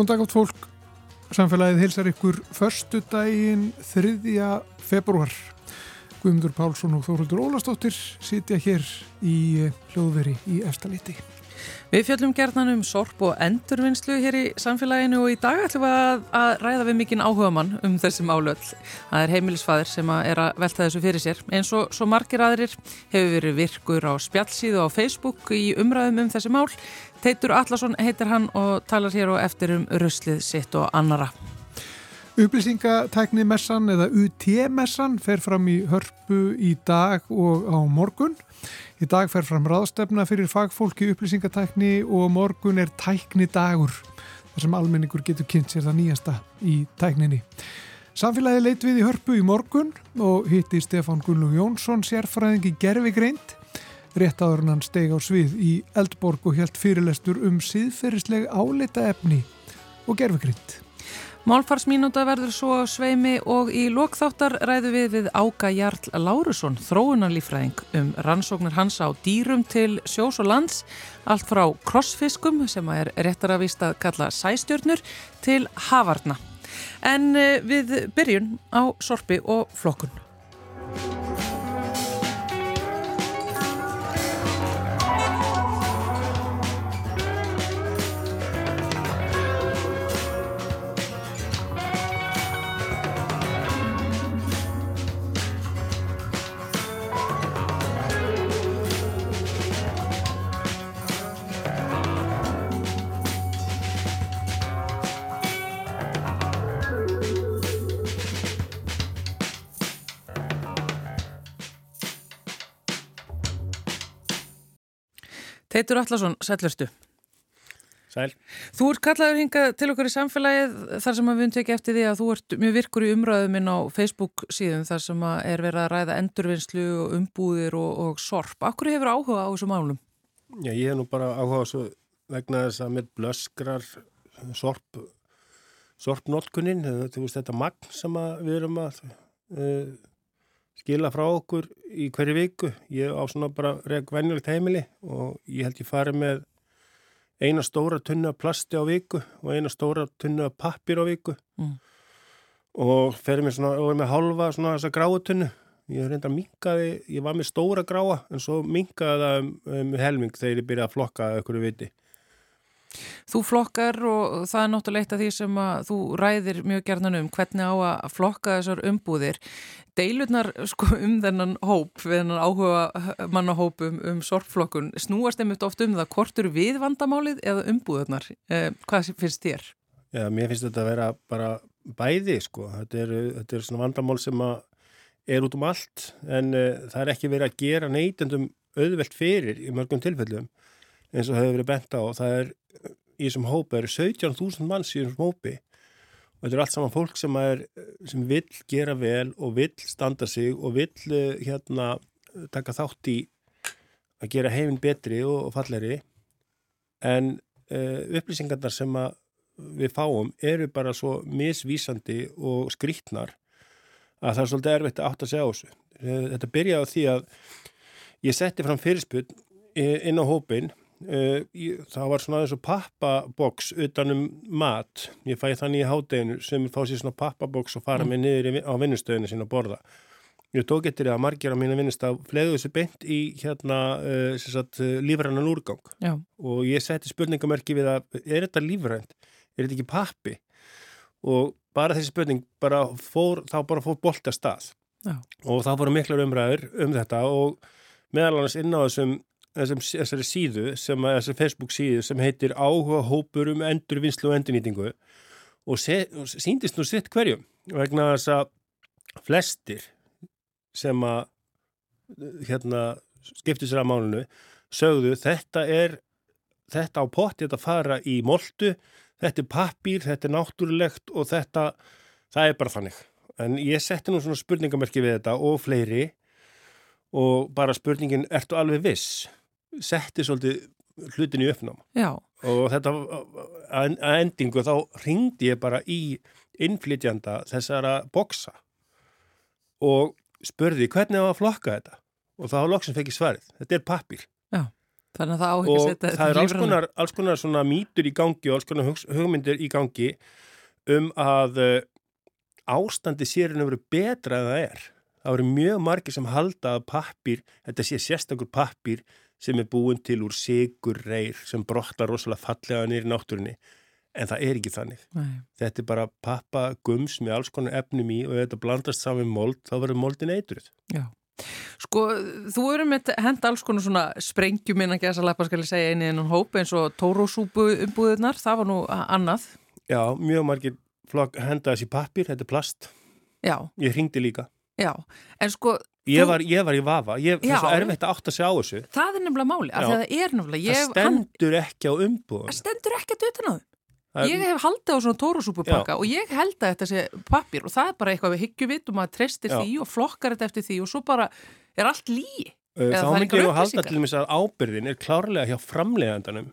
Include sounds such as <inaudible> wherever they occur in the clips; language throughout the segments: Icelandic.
Góðan dag átt fólk. Samfélagið hilsar ykkur förstu daginn 3. februar. Guðmundur Pálsson og Þóruldur Ólastóttir sitja hér í hljóðveri í efstaliti. Við fjöllum gerðan um sorp og endurvinnslu hér í samfélaginu og í dag ætlum við að, ræða við mikinn áhuga mann um þessi málöll. Það er heimilisfæðir sem að er að velta þessu fyrir sér. En svo, svo margir aðrir hefur verið virkur á spjallsíðu á Facebook í umræðum um þessi mál. Teitur Allarsson heitir hann og talar hér og eftir um ruslið sitt og annara. Upplýsingatækni messan eða UT-messan fer fram í hörpu í dag og á morgun. Í dag fer fram ráðstefna fyrir fagfólki upplýsingatækni og morgun er tækni dagur þar sem almenningur getur kynnt sér það nýjasta í tækninni. Samfélagi leit við í hörpu í morgun og hitti Stefán Gunnlug Jónsson sérfræðingi Gervi Greint rétt áður hann steg á svið í Eldborg og helt fyrirlestur um síðferðisleg áleita efni og Gervi Greint. Málfarsmínúta verður svo sveimi og í lokþáttar ræðu við við Ága Jarl Lárusson, þróunarlífræðing um rannsóknir hans á dýrum til sjós og lands, allt frá krossfiskum sem er réttar að vista að kalla sæstjörnur til havarna. En eh, við byrjun á sorpi og flokkun. Teitur Allarsson, sælurstu. Sæl. Þú ert kallaður hinga til okkur í samfélagið þar sem við tekja eftir því að þú ert mjög virkur í umræðum inn á Facebook síðan þar sem er verið að ræða endurvinnslu og umbúðir og, og sorp. Akkur hefur áhuga á þessu málum? Já, ég hef nú bara áhuga á þessu vegna þess að mér blöskrar sorp, sorpnólkunin, þetta magn sem við erum að uh, skila frá okkur í hverju viku. Ég á svona bara reg venjulegt heimili og ég held ég farið með eina stóra tunnu af plasti á viku og eina stóra tunnu af pappir á viku mm. og ferði mér svona, og með halva svona þessa gráutunnu ég reynda að minkaði, ég var með stóra gráa en svo minkaði það um, um helming þegar ég byrjaði að flokka eitthvað viti Þú flokkar og það er náttúrulega eitt af því sem að þú ræðir mjög gerðan um hvernig á að flokka þessar umbúðir. Deilurnar sko, um þennan hóp, við þennan áhuga mannahóp um, um sorpflokkun, snúast einmitt oft um það hvort eru við vandamálið eða umbúðunar. Eh, hvað finnst þér? Já, mér finnst þetta að vera bara bæði sko. Þetta er, þetta er svona vandamál sem er út um allt en uh, það er ekki verið að gera neytendum auðvelt fyrir í mörgum tilfellum eins og hefur verið bent á. Það er í þessum hópi eru 17.000 manns í þessum hópi og þetta er allt saman fólk sem, er, sem vill gera vel og vill standa sig og vill eh, hérna taka þátt í að gera heiminn betri og falleri en uh, upplýsingarnar sem við fáum eru bara svo misvísandi og skrítnar að það er svolítið erfitt að átt að segja á þessu. Eh, þetta byrjaði á því að ég setti fram fyrirspunn inn á hópin Uh, ég, það var svona eins og pappaboks utanum mat ég fæ þannig í hádeginu sem fá sér svona pappaboks og fara mm. með niður á vinnustöðinu sín að borða ég tók eftir að margir á mínu vinnustaf flegðu þessu beint í hérna uh, uh, lífrannan úrgang Já. og ég setti spurningamörki við að er þetta lífrænt, er þetta ekki pappi og bara þessi spurning bara fór, þá bara fór bolta stað Já. og þá voru miklar umræður um þetta og meðal annars inn á þessum þessari síðu, sem, þessari Facebook síðu sem heitir áhuga hópur um endurvinnslu og endurnýtingu og, og síndist nú sitt hverjum vegna þess að flestir sem að hérna skiptu sér að málunu sögðu þetta er þetta á potti þetta fara í moldu þetta er pappir, þetta er náttúrulegt og þetta, það er bara þannig en ég setti nú svona spurningamerki við þetta og fleiri og bara spurningin, ertu alveg viss? Setti svolítið hlutin í uppnám Já. og þetta að endingu þá ringdi ég bara í innflytjanda þessara boksa og spurði hvernig á að flokka þetta og þá loksum fekk ég svarið, þetta er pappir Já, Þannig að það á ekki að og það er alls konar, alls konar svona mýtur í gangi og alls konar hugmyndir í gangi um að uh, ástandi sérinn hefur betra en það er. Það eru mjög margir sem halda að pappir, þetta sé sérstakur pappir sem er búin til úr sigur reyr sem brottar rosalega fallega í náttúrunni en það er ekki þannig. Nei. Þetta er bara pappa gums með alls konar efnum í og ef þetta blandast saman mold þá verður moldin eitruð. Já. Sko, þú eru með henda alls konar svona sprengjum innan gæsaleppa skal ég segja einu innan hóp eins og tórósúpu umbúðunar, það var nú annað. Já, mjög margir flokk henda þessi pappir, þetta er plast. Já, Ég hringdi líka. Já, en sko, Ég var, ég var í vafa, ég, það Já. er svo erfitt að átta sig á þessu. það er nefnilega máli, af því að það er nefnilega, Það ég, hann, stendur ekki á umbúðun. það stendur á þau. Það er- Ég hef haldið á svona tórósúpupakka og ég held að þetta sé pappir og það er bara eitthvað við hyggjuvitt og maður treystir því og flokkar þetta eftir því og svo bara er allt lí. Uh, Þá það myndi ég nú halda til þess að ábyrðin er klárlega hjá framleiðandanum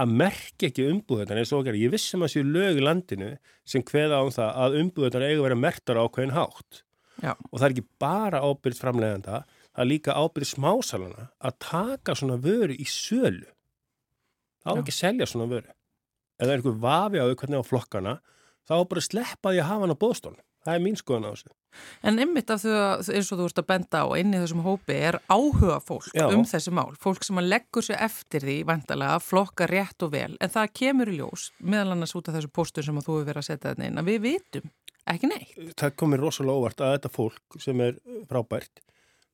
að merkja ekki okkar. Ég vissum að séu lög í landinu sem kveða á um það að umbúðunar eiga að vera mertar á ákveðin hátt. Já. Og það er ekki bara ábyrð framleiðanda, það er líka ábyrð smásalana að taka svona vöru í sölu. Það á Já. ekki að selja svona vöru. Ef það er einhver vafi á þau hvernig á flokkana, þá bara sleppa því að hafa hann á bóðstón. Það er mín skoðan á þessu. En ymmit af því að eins og þú ert að benda á inn í þessum hópi er áhuga fólk Já. um þessi mál. Fólk sem að leggur sér eftir því vandalega að flokka rétt og vel en það kemur í ljós meðal annars út af þessu póstur sem að þú hefur verið að setja þetta inn að við vitum ekki neitt. það komir rosalega óvart að þetta fólk sem er frábært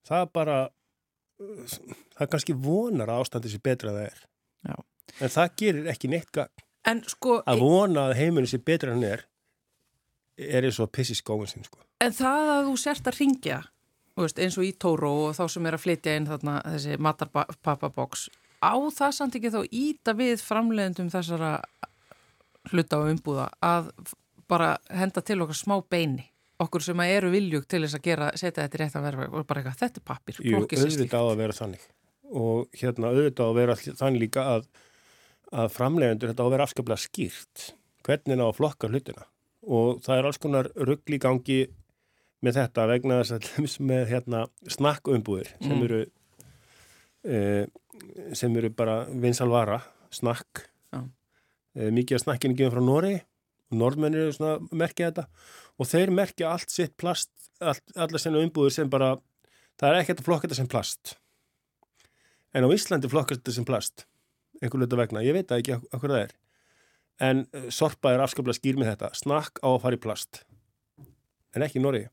það bara það kannski vonar að ástandi sér betra en það er Já. en það gerir ekki neitt gagn. En sko, að vona að heiminu sér betra en hann er er eins og að pissi skóin sin sko. en það að þú sért að ringja veist, eins og í Tóró og þá sem er að flytja inn þarna þessi matarpappaboks á það samt ekki þá íta við framleiðendum þessara hluta og umbúða að bara henda til okkar smá beini okkur sem að eru viljug til þess að gera setja þetta í réttan verfa og bara eitthvað, þetta er pappir Jú, auðvitað á að vera þannig. Og hérna auðvitað á að vera þannig líka að, að framlegendur þetta á að vera afskaplega skýrt hvernig ná að flokka hlutina. Og það er alls konar ruggli gangi með þetta vegna þess að dæmis með hérna snakkumbúðir sem Mm. eru e, sem eru bara vinsalvara, snakk. Já. e, mikið af snakkinu gefum frá Nóri og norðmennir eru svona merkja þetta. Og þeir merkja allt sitt plast allt, allar sinna umbúðir sem bara það er ekkert að flokka þetta sem plast. En á Íslandi flokkast þetta sem plast einhver luta vegna, ég veit ekki okkur það er. En eh, Sorpa er afskaplega skýr með þetta. Snakk á að fara í plast. En ekki í Noregi.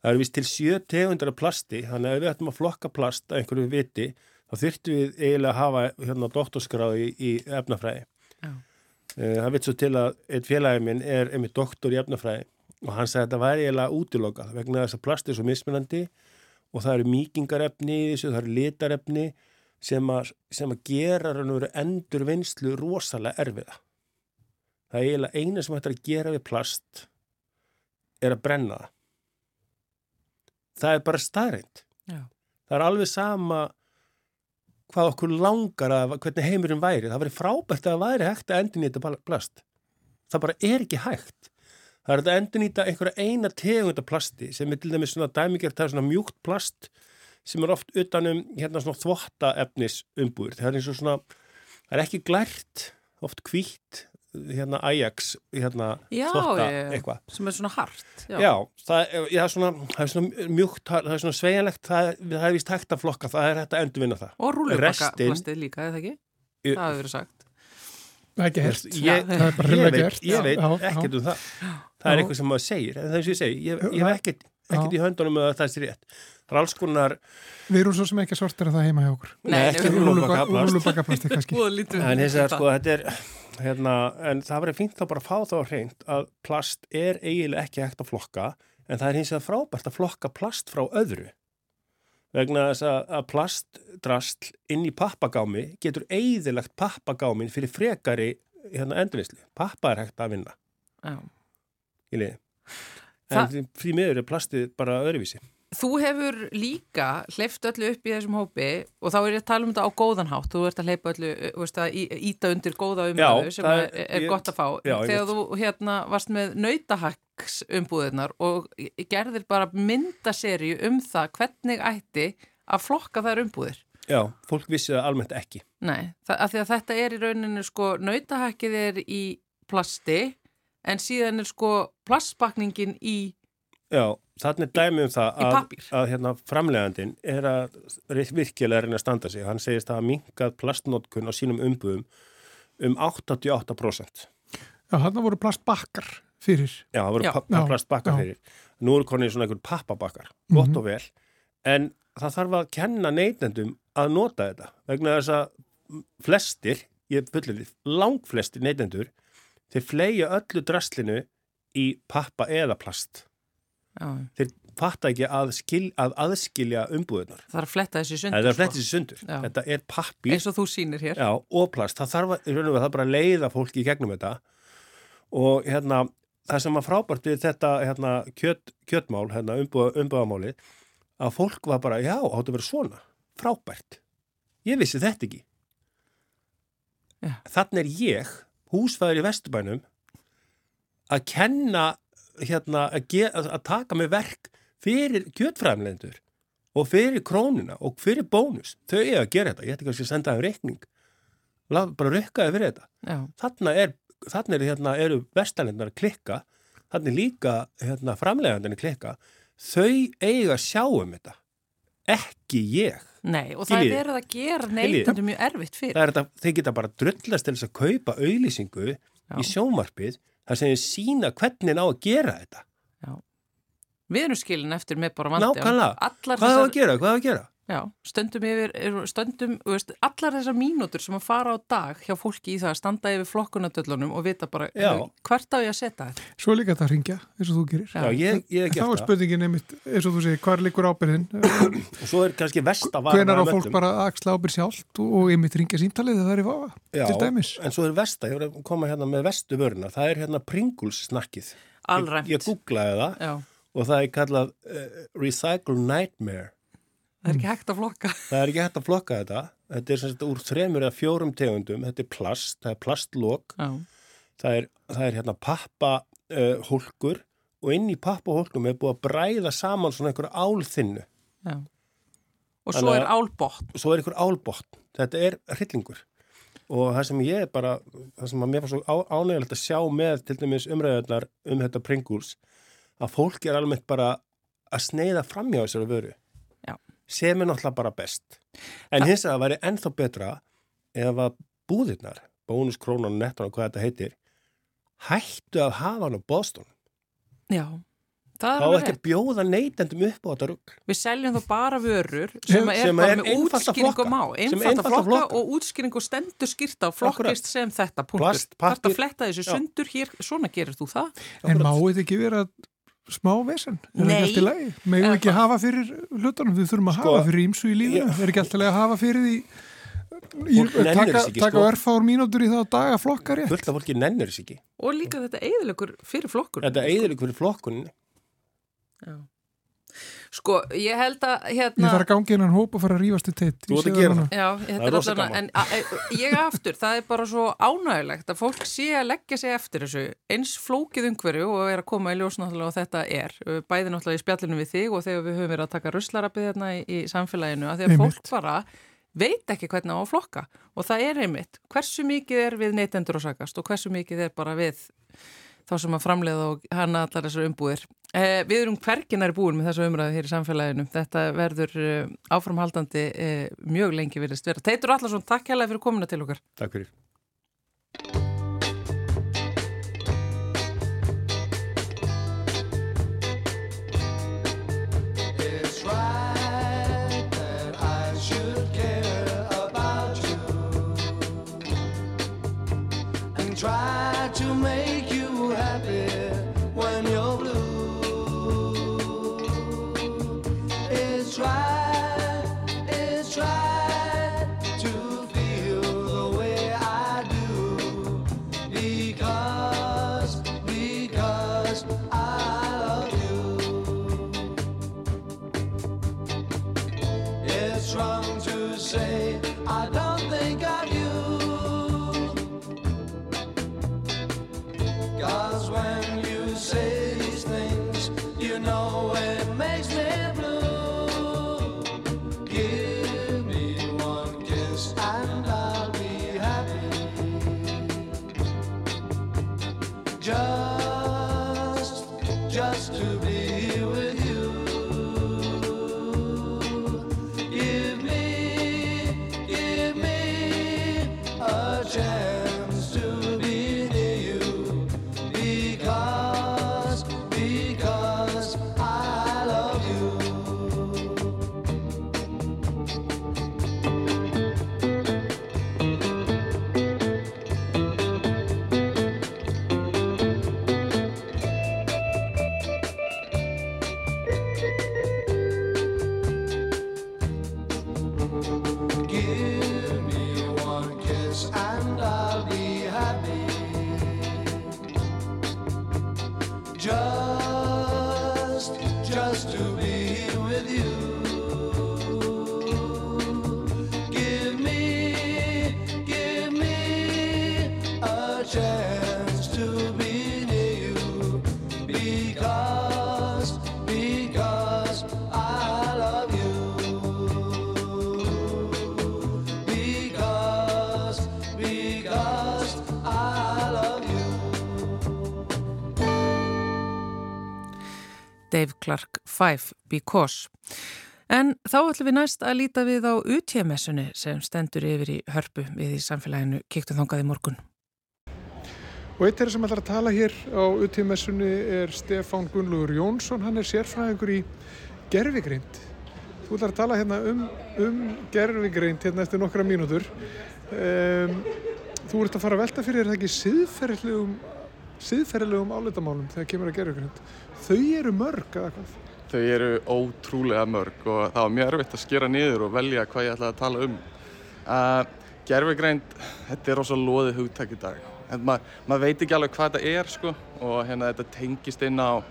Það eru vist til sjö tegundar af plasti þannig að við ættum að flokka plast að einhverju viti þá þyrftum við eiginlega að hafa hérna doktorskráði í, í efnafræði. Já. Eh, það veit svo til að einn félagi minn er einmitt doktor í efnafræði og hann sagði að þetta væri eiginlega útilokað vegna þess að plast er svo mismunandi og það eru mýkingarefni í þessu, það eru litarefni sem að, sem að gera raun og veru endur vinslu rosalega erfiða. Það er eiginlega eina sem hættir að gera við plast er að brenna það. Það er bara staðrind. Já. Það er alveg sama hvað okkur langar að hvernig heimurinn væri. Það væri frábært að það væri hægt að endurnýta plast. Það bara er ekki hægt. Það er að endurnýta einhverja eina tegunda plasti sem er til dæmis svona dæmigjart, það er svona mjúkt plast sem er oft utanum hérna svona þvottaefnis umbúður. Það er eins og svona, það er ekki glært, oft hvítt, hérna Ajax, hérna Já, já, já. eitthvað. sem er svona hart. Já, það, er, já, svona, það er svona mjúkt, það er svona sveigjanlegt, það, það er vist hægt að flokka, það er hægt að endurvinna það. Og rúlubakka Restin- plastið líka, eða ekki? Ég- Það hefur verið sagt. Það er ekki hert. Ég, Það er bara ég veit, ég veit Já, já. ekkert um það. Það er Já. eitthvað sem maður segir, en það er sem ég segi, ég, ég Já. hef ekkert, ekkert í höndunum með að það sé rétt. Það er alls konar, Við erum svo sem ekki að það heima hjá okkur. Nei, nei, ekki. Rúlubakaplasti <laughs> kannski. Lítið en vegar þetta. sko, þetta er, hérna, en það verður fínt að bara fá þá hreint að plast er eiginlega ekki hægt að flokka, en það er hins vegar frábært að flokka plast frá öðru. Vegna þess að, að plastdrasl inn í pappagámi getur eigðilegt pappagámin fyrir frekari hérna, endurvinnslu. Pappa er hægt að vinna. Já. í liði. Þa- En því, því miður er plastið bara öðruvísi. Þú hefur líka hleyft öllu upp í þessum hópi og þá er ég að tala um þetta á góðan hátt. Þú ert að hleypa öllu, þú veist að íta undir góða Já, sem er, er- ég- gott að fá. Já, Þegar þú hérna varst með nautahaks umbúðunar og gerðir bara myndaserju um það hvernig ætti að flokka þær umbúðir. Já, fólk vissi það almennt ekki. Nei, af því að þetta er í rauninu sko, nautahakkið er í plasti en síðan er sko plastbakningin í Já, þannig er dæmi um það að, að hérna, framlegandin er að virkilega reyna að standa sig. Hann segist að hafa minkað plastnótkun á sínum umbuðum um 88%. Já, hann voru plastbakkar fyrir. Já, það voru plastbakkar já. Mhm. fyrir. Nú eru konið svona einhver pappabakkar, gott og vel. En það þarf að kenna neytendum að nota þetta. Vegna þess að flestir, ég fullir því, langflestir neytendur, þeir fleia öllu draslinu í pappa eða plast. Þeir fatta ekki að, skil, að aðskilja umbúðunar. það er að fletta þessi sundur Það er flettið sér sundur. Já. Þetta er pappír eins og þú sýnir hér já, og plast. Það þarf að, það bara að leiða fólki í gegnum þetta. Og hérna, það sem var frábært við þetta hérna, kjöt, kjötmál, hérna, umbúða, umbúðamáli, að fólk var bara, já, áttu að vera svona. Frábært. Ég vissi þetta ekki. Já. Þannig er ég, húsfæður í Vesturbænum, að kenna, hérna, að, að, að taka með verk fyrir kjötfræmlendur og fyrir krónuna og fyrir bónus. Þau eiga að gera þetta. Ég ætti kannski að senda þeim reikning. Laf, bara rukkaði fyrir þetta. Þarna, er, þarna er, hérna, eru vestalendar að klikka. Þarna er líka hérna, framlegandinn að klikka. Þau eiga að sjá um þetta. Ekki ég. nei og það er að gera neytendur mjög erfitt fyrir Það er þetta, þeir geta bara drullast til þess að kaupa auðlýsingu í sjómarpið þar sem sína hvernig ná að gera þetta. við erum skilin eftir með bara vandi Nákvæmlega. Hvað á að þessar, gera? Hvað á að gera? Já, stöndum yfir stöndum, veist, allar þessar mínútur sem að fara á dag hjá fólki í það að standa yfir flokkunadöllunum og vita bara Já. "Heyrðu, hvert á ég að setja þetta Svo er líka þetta að ringja, eins og þú gerir. Já. Já, ég, ég hef Þá er gert það. spurningin einmitt, eins og þú segir, hvar liggur ábyrðin? <clears throat> Og svo er kannski versta varan Hvenar á fólk öllum. bara að axla ábyrð sjálft og, einmitt ringja síntalið þegar það er í vafa, Já, til dæmis. en svo er versta, ég voru að koma hérna með vestu vöruna, það er hérna Pringles snakkið. Alræmt. Ég, ég Já, og það er kallað uh, Recycle Nightmare. Það er ekki hægt að flokka <laughs> Það er ekki hægt að flokka þetta. Þetta er sagt úr þremur eða fjórum tegundum. Þetta er plast, það er plastlokk, það er, það er hérna pappa uh, hólkur og inn í pappa hólkum er búið að bræða saman svona einhverja álþinnu. Og svo er að- álbott Svo er einhver álbotn. Þetta er hryllingur. Og það sem ég er bara, það sem að mér var svo ánægilegt að sjá með til dæmis umræðunar um þetta Pringles, að fólk er almennt bara að sneiða framjá þessari vöru. Sem er náttúrulega bara best. En hins að það væri ennþá betra ef að búðirnar, bónus, krónan, nettan og hvað þetta heitir, hættu að hafa hann á bóðstun. Já, það er Þá ekki rétt að bjóða neytendum upp á þetta rugg. Við seljum þá bara vörur sem er Sem er er að einfalt að flokka flokka. og útskýring og stendur skýrta og flokkist sem þetta punktur. Pappír. fletta þessu sundur hér, svona gerir þú það? En má þetta ekki vera smá vesen? Er það ekki allt í lagi? Megum við ekki hafa fyrir hlutunum? Við þurfum að Sko, hafa fyrir ímsu í lífinu. Er ekki alltaf að hafa fyrir því taka, taka sko. örfár mínútur í það að daga flokkar rétt? Fullt af fólki nennir þess ekki. Og líka þetta eðilegur fyrir flokkur. Þetta ykkur í flokkuninni. Já. Sko, ég held að Ég hérna... þarf að gangi innan hóp og fara að rífast í teitt. Þú Ég ert sé að það gera núna. Já, Það er rosa alltaf, gaman. en a, e, ég aftur, það er bara svo ánægilegt að fólk sé að leggja sig eftir þessu eins flókið umhverju og er að koma í ljós náttúrulega og þetta er, bæði náttúrulega í spjallinu við þig og þegar við höfum verið að taka ruslarabið hérna í, í samfélaginu, að því að Einmitt. fólk bara veit ekki hvernig á að flokka og það er einmitt, hversu mikið er við neytendur að sakast og hversu mikið er bara við þá sem að framleiða og hana allar þessar umbúðir. Eh, við erum hverginar búin með þessu umræðu hér í samfélaginu. Þetta verður eh, áframhaldandi eh, mjög lengi virðist vera. Teitur Allarsson, takk hérlega fyrir komuna til okkar. Takk fyrir. 5 Because. En þá ætlum við næst að líta við á UTMS-unni sem stendur yfir í hörpu við í samfélaginu Kíktu þangað í morgun. Og eitt þeirra sem ætlar að tala hér á UTMS-unni er Stefán Gunnlaugur Jónsson, hann er sérfræðingur í gerfigreind. Þú ætlar að tala hérna um, um gerfigreind hérna eftir nokkra mínútur. Um, þú ert að fara að velta fyrir þér það ekki siðferðilegum, siðferðilegum áleitamálum þegar kemur að gerfigreind. Þau eru mörg eða hvað? Þau eru ótrúlega mörg og það var mjög erfitt að skera niður og velja hvað ég ætlaði að tala um. Uh, gerfigreind, þetta er rosa loðið hugtak í dag. Maður veit ekki alveg hvað þetta er sko og hérna þetta tengist inn á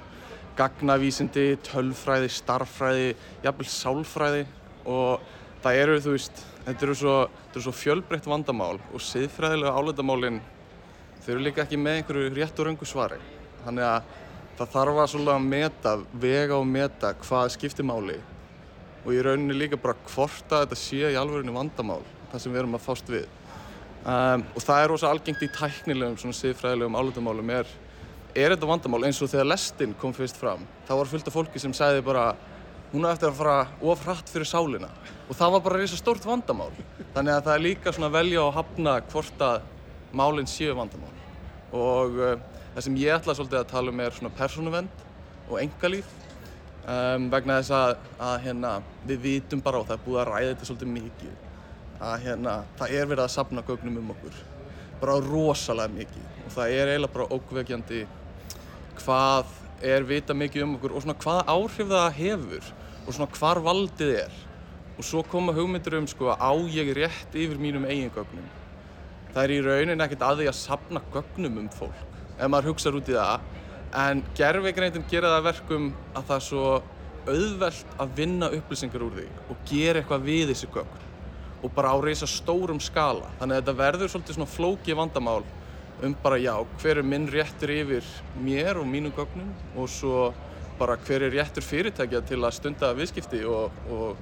gagnavísindi, tölfræði, starffræði, jafnvel sálfræði og það eru þú veist, þetta eru svo, eru svo fjölbreytt vandamál og siðfræðilega áleitamálin þau eru líka ekki með einhverju rétt og röngu svari. Þannig að það þarf að svolítið að meta, vega og meta hvað skiptir máli og í rauninni líka bara hvort að þetta sé í alvörinu vandamál, það sem við erum að fást við. Um, og það er rosa algengt í tæknilegum, svona siðfræðilegum álutamálum er, er þetta vandamál eins og þegar lestin kom fyrst fram, þá var fullt af fólki sem sagði bara hún er eftir að fara of hratt fyrir sálina og það var bara reysa stórt vandamál. Þannig að það er líka svona velja og hafna hvort að málinn séu vandamál og uh, það sem ég ætla svolítið að tala um er svona persónuvend og engalíf um, vegna þess að, að hérna, við vitum bara og það er búið að ræða þetta svolítið mikið að hérna, það er verið að sapna gögnum um okkur bara rosalega mikið. Og það er eiginlega bara ókveikjandi hvað er vita mikið um okkur og svona hvað áhrif það hefur og svona hvar valdið er. Og svo koma hugmyndir um sko á ég rétt yfir mínum eigin gögnum? Það er í rauninni ekkert að því að sapna gögnum um fólk ef maður hugsaður út í það en gerfigreindin gera það að verkum að það er svo auðvelt að vinna upplýsingar úr því og gera eitthvað við þessi gögn og bara á reysa stórum skala þannig að þetta verður svolítið svona flóki vandamál um bara já, hver er minn réttur yfir mér og mínum gögnum og svo bara hver er réttur fyrirtækja til að stunda viðskipti og, og,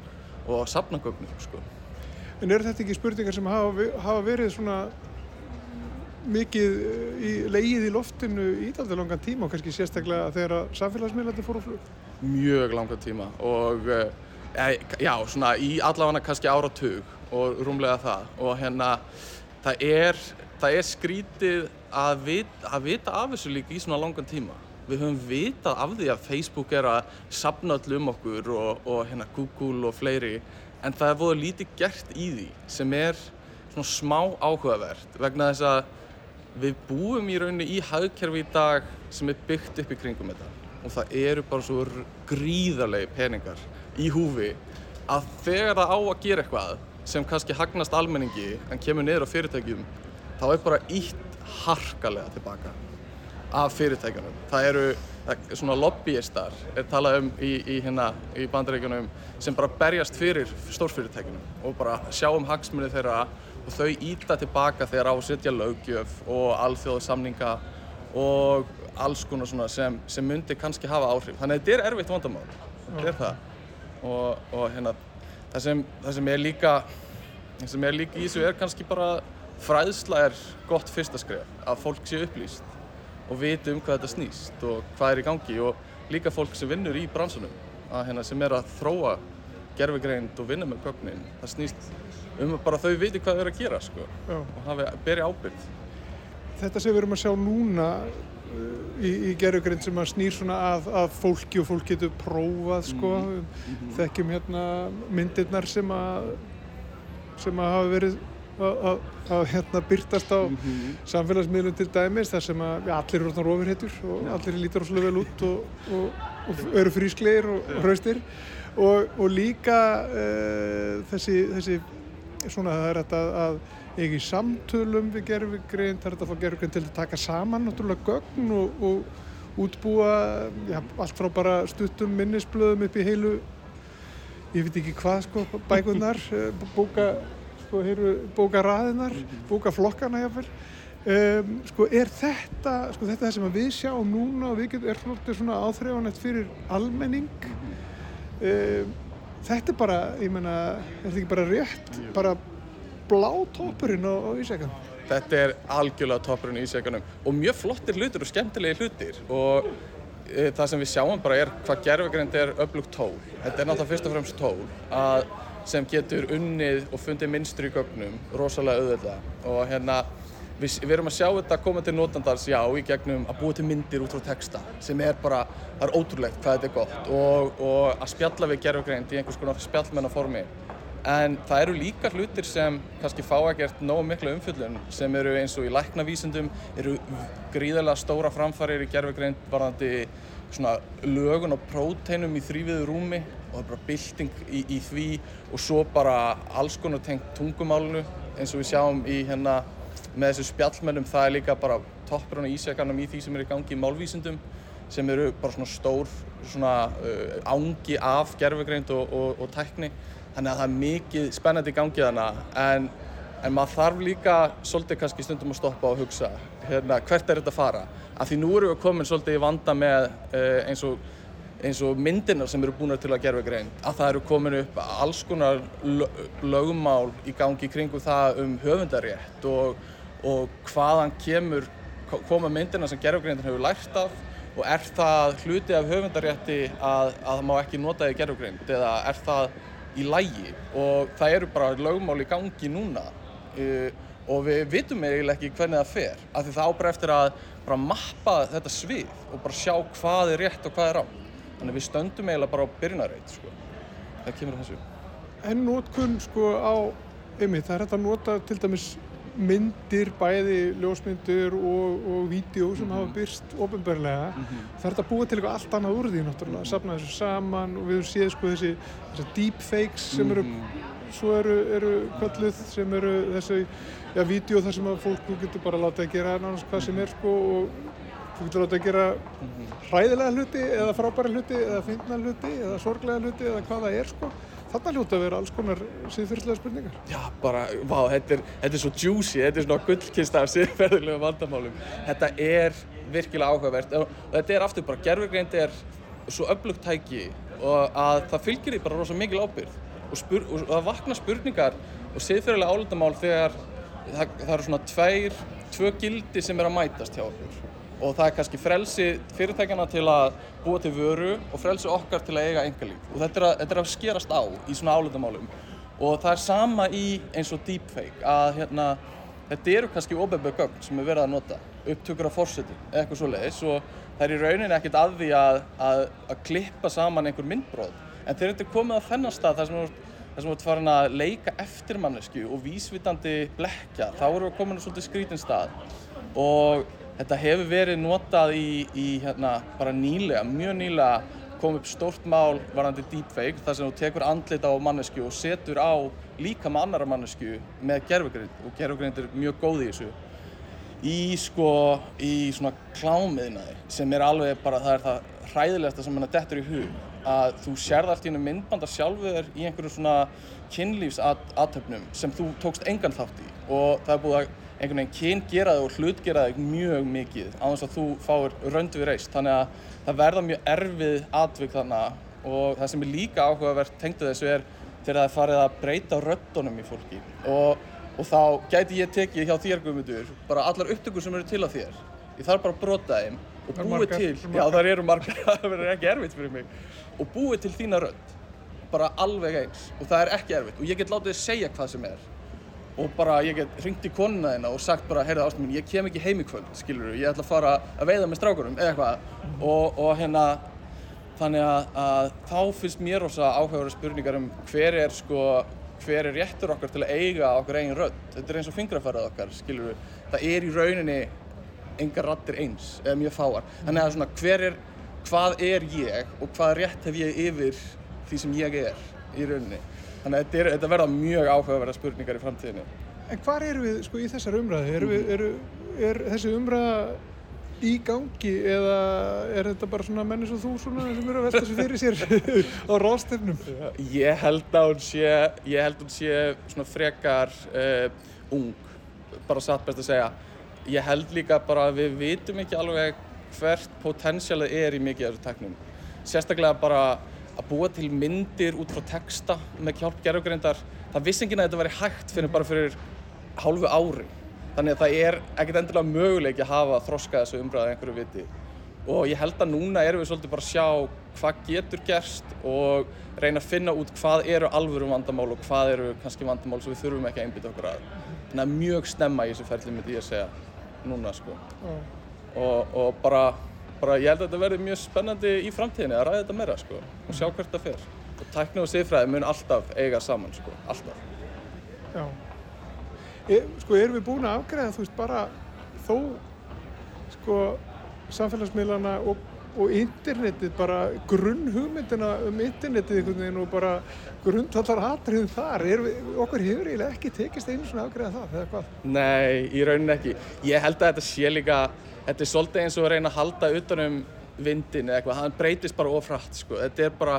og sapna gögnum sko. En eru þetta ekki spurningar sem hafa, hafa verið svona mikið eh, í leið í loftinu í dálítið langan tíma og kannski sérstaklega þegar samfélagsmiðlandi fór á flug? mjög langan tíma og eh, já, svona í allavega kannski áratug og rúmlega það og hérna það er, það er skrítið að, vit, að vita af þessu líka í svona langan tíma við höfum vitað af því að Facebook er að sapna öll um okkur og, og hérna Google og fleiri en það er voða lítið gert í því sem er svona smá áhugavert vegna þess að við búum í rauninni í hagkerfi í dag sem er byggt upp í kringum þetta og það eru bara svo gríðarlegi peningar í húfi að þegar það á að gera eitthvað sem kannski hagnast almenningi en kemur niður á fyrirtækjum þá er bara ítt harkalega tilbaka af fyrirtækjunum. Það eru er svona lobbyistar er talað um í, í, hérna, í bandaríkjunum sem bara berjast fyrir stórfyrirtækjunum og bara sjá um hagsmunni þeirra og þau íta tilbaka þegar á að setja löggjöf og alþjóðasamninga og alls konar svona sem, sem myndi kannski hafa áhrif. Þannig að þetta er erfitt vandamál, þetta er það. Og, og hérna, það sem, það sem er líka, það sem er líka í þessu er kannski bara fræðsla er gott fyrsta skref, að fólk sé upplýst og viti um hvað þetta snýst og hvað er í gangi og líka fólk sem vinnur í bransunum að, hérna, sem er að þróa gerfigreind og vinna með gögnin. Það snýst um að bara þau viti hvað þau eru að gera sko, Já. og hafi, beri ábyrgð. Þetta sem við erum að sjá núna uh, í, í gerðugrind sem að snýr svona að, að fólki og fólk getur prófað sko, þekkjum hérna myndirnar sem að sem að hafa verið að, hérna byrtast á samfélagsmiðlum til dæmis þar sem að ja, allir eru svona ofurhetjur og allir lítur rosalega vel út og, og, og eru frísklegir og, og hraustir. Og, og líka uh, þessi, þessi svona það er þetta að, í samtölum við gerfugrind, það er þetta að fá gerfugrind til að taka saman náttúrulega gögn og, og, útbúa já, allt frá bara stuttum minnisblöðum upp í heilu ég veit ekki hvað sko, bækurnar <laughs> eh, bóka, sko, heilu, bóka raðinar bóka flokkana jáfnvel um, sko er þetta sko þetta sem við sjáum núna og við getum er svolítið svona áþreifanett fyrir almenning? Um, þetta er bara, ég meina er þetta ekki bara rétt, bara blá toppurinn á, á Ísækan Þetta er algjörlega toppurinn í ísjakanum og mjög flottir hlutir og skemmtilegi hlutir og e, það sem við sjáum bara er hvað gerfugrind er öflugt tól. Þetta er náttúrulega fyrst og fremst tól að, sem getur unnið og fundið minnstur í gögnum rosalega auðvitað og hérna við, við erum að sjá þetta koma til notandars já í gegnum að búa til myndir út frá texta sem er bara, það er ótrúlegt hvað þetta er gott og, og að spjalla við gerfugrind í einhvers konar spjallmennaformi. En það eru líka hlutir sem kannski fá að gert nógu miklu umfjöllun sem eru eins og í læknavísundum, eru gríðarlega stóra framfarir í gerfugreind varðandi svona lögun og próteinum í þrýviðu rúmi og það er bara bylting í, í því og svo bara alls konar tengt tungumálunu eins og við sjáum í hérna með þessu spjallmennum það er líka bara toppurinn og ísjakanum í því sem er í gangi í málvísundum sem eru bara svona stór svona uh, ángi af gerfugreind og, og, og tækni. Þannig að það er mikið spennandi í gangi þannig en, en maður þarf líka svolítið kannski stundum að stoppa og hugsa hérna, hvert er þetta að fara? Af því nú erum við komin svolítið í vanda með uh, eins og eins og myndirnar sem eru búin til að gerfa grein að það eru komin upp alls konar lögumál í gangi kringum það um höfundarétt og, og hvaðan kemur koma myndirnar sem gerfa grein hefur lært af og er það hluti af höfundarétti að, að það má ekki nota í gerfa grein eða er það í lægi og það eru bara lögmál í gangi núna uh, og við vitum eiginlega ekki hvernig það fer af því það ábæður eftir að bara mappa þetta svið og bara sjá hvað er rétt og hvað er rátt þannig við stöndum eiginlega bara á byrjunarreit sko. það kemur þessu. En nótkunn sko á einmitt, það er hægt að nota til dæmis myndir, bæði ljósmyndir og, og vídeo sem hafa byrst ofinbarlega. Það er hægt að búa til eitthvað allt annað úr því náttúrulega, safna þessu saman og við höfum séð sko þessi, þessi deepfakes sem eru, svo eru, eru kölluð sem eru þessi, já, vídeo þar sem að fólk getur bara látið að gera nánast hvað sem er sko og þú getur látið að gera hræðilega hluti eða frábæra hluti eða fyndna hluti eða sorglega hluti eða hvað það er sko. Þarna hljóta að vera alls konar síðferðslega spurningar. Já, bara, vá, þetta er, þetta er svo juicy, þetta er svona gullkista af síðferðilega vandamálum. Þetta er virkilega áhugavert og þetta er aftur bara, gerfugreind er svo öflugt tæki og að það fylgir því bara rosa mikil ábyrgð og, spur, og það vakna spurningar og síðferðilega álutamál þegar það, það eru svona tveir, tvö gildi sem er að mætast hjá okkur og það er kannski frelsi fyrirtækjana til að búa til vöru og frelsi okkar til að eiga engalíf og þetta er að, þetta er að skerast á í svona álutamálum og það er sama í eins og deepfake að hérna, þetta eru kannski óbefböð gögn sem er verið að nota upptökur af fórseti eða eitthvað svo leiðis og það er í rauninni ekkert að því að, að, að klippa saman einhver myndbróð en þegar þetta er komið á þennan stað þar sem þú sem þú ert farin að leika eftir mannesku og vísvitandi blekja þá erum við komin á svolítið skrítin stað. Og þetta hefur verið notað í, í hérna, bara nýlega, mjög nýlega kom upp stórt mál varandi deepfake þar sem þú tekur andlit á mannesku og setur á líka með annara mannesku með gerfugrind og gerfugrind er mjög góð í þessu. Í sko, í svona klámiðnaði sem er alveg bara, það er það hræðilegasta sem mann dettur í hug að þú sérð allt í einu myndbanda sjálfur í einhverju svona kynlífsatöfnum sem þú tókst engan þátt í. Og það er búið að einhvern veginn kyn gera þig og hlut gera þig mjög mikið á þess að þú fáir röndu við reist. Þannig að það verða mjög erfið atvik þannig og það sem er líka áhugavert tengdu þessu er þegar það er farið að breyta röddunum í fólki. Og, og þá gæti ég tekið hjá þér Guðmundur bara allar upptökur sem eru til á þér. Ég þarf bara að brota þeim og búið margar, til, eru já margar. það eru margar. <laughs> Það verður ekki erfitt fyrir mig. Og búið til þína rödd bara alveg eins og það er ekki erfitt. Og ég get látið þið segja hvað sem er. Og bara ég get hringt í konuna þína og sagt bara, heyrðu ástum mín, ég kem ekki heim í kvöld, skilur ég ætla að fara að veiða með strákurum eða eitthvað. Og, og hérna þannig að, að þá finnst mér rosa áhugaverða spurningar um hver er sko hver er réttur okkar til að eiga okkar eigin rödd. Þetta er eins og fingrafærið okkar, skilur það er í rauninni engar raddir eins eða mjög fáar. Þannig að svona hver er, hvað er ég og hvað rétt hef ég yfir því sem ég er í rauninni þannig að þetta, er, þetta verða mjög áhugaverða spurningar í framtíðinni En hvar eru við sko í þessar umræðu? Eru við, eru, er þessi umræða í gangi eða er þetta bara svona menn eins og þú svona sem eru að velta þessu fyrir sér <laughs> á ráðstefnum? Ég held að hún sé, ég held að hún sé svona frekar uh, ung, bara satt best að segja. Ég held líka bara að við vitum ekki alveg hvert potensialið er í mikið af þessu teknum. Sérstaklega bara að búa til myndir út frá texta með hjálp gerðugreindar. Það vissi enginn að þetta væri hægt fyrir bara fyrir hálfu ári. Þannig að það er ekkert endilega möguleiki að hafa þroska þessu umræða einhverju viti. Og ég held að núna erum við svolítið bara að sjá hvað getur gerst og reyna að finna út hvað eru alvöru vandamál og hvað eru kannski vandamál sem við þurfum ekki að einbytta okkur að. Þannig að mjög snemma í þessu ferli myndi ég að segja núna sko. Og, og bara, bara ég held að þetta verði mjög spennandi í framtíðinni að ræða þetta meira sko og sjá hvert það fer. Og tækni og siðfræði mun alltaf eiga saman sko, alltaf. Já. E, sko, erum við búin að afgræða, þú veist, bara þó, sko, samfélagsmiðlana og, og internetið, bara grunnhugmyndina um internetið einhvern veginn og bara grundvallar atriðum þar, er við, okkur hefur eiginlega ekki tekist einu svona afgræða það, eða hvað? Nei, í rauninni ekki. Ég held að þetta sé líka, þetta er svolítið eins og að reyna að halda utanum vindin eða eitthvað, hann breytist bara ofrætt, sko. Þetta er bara,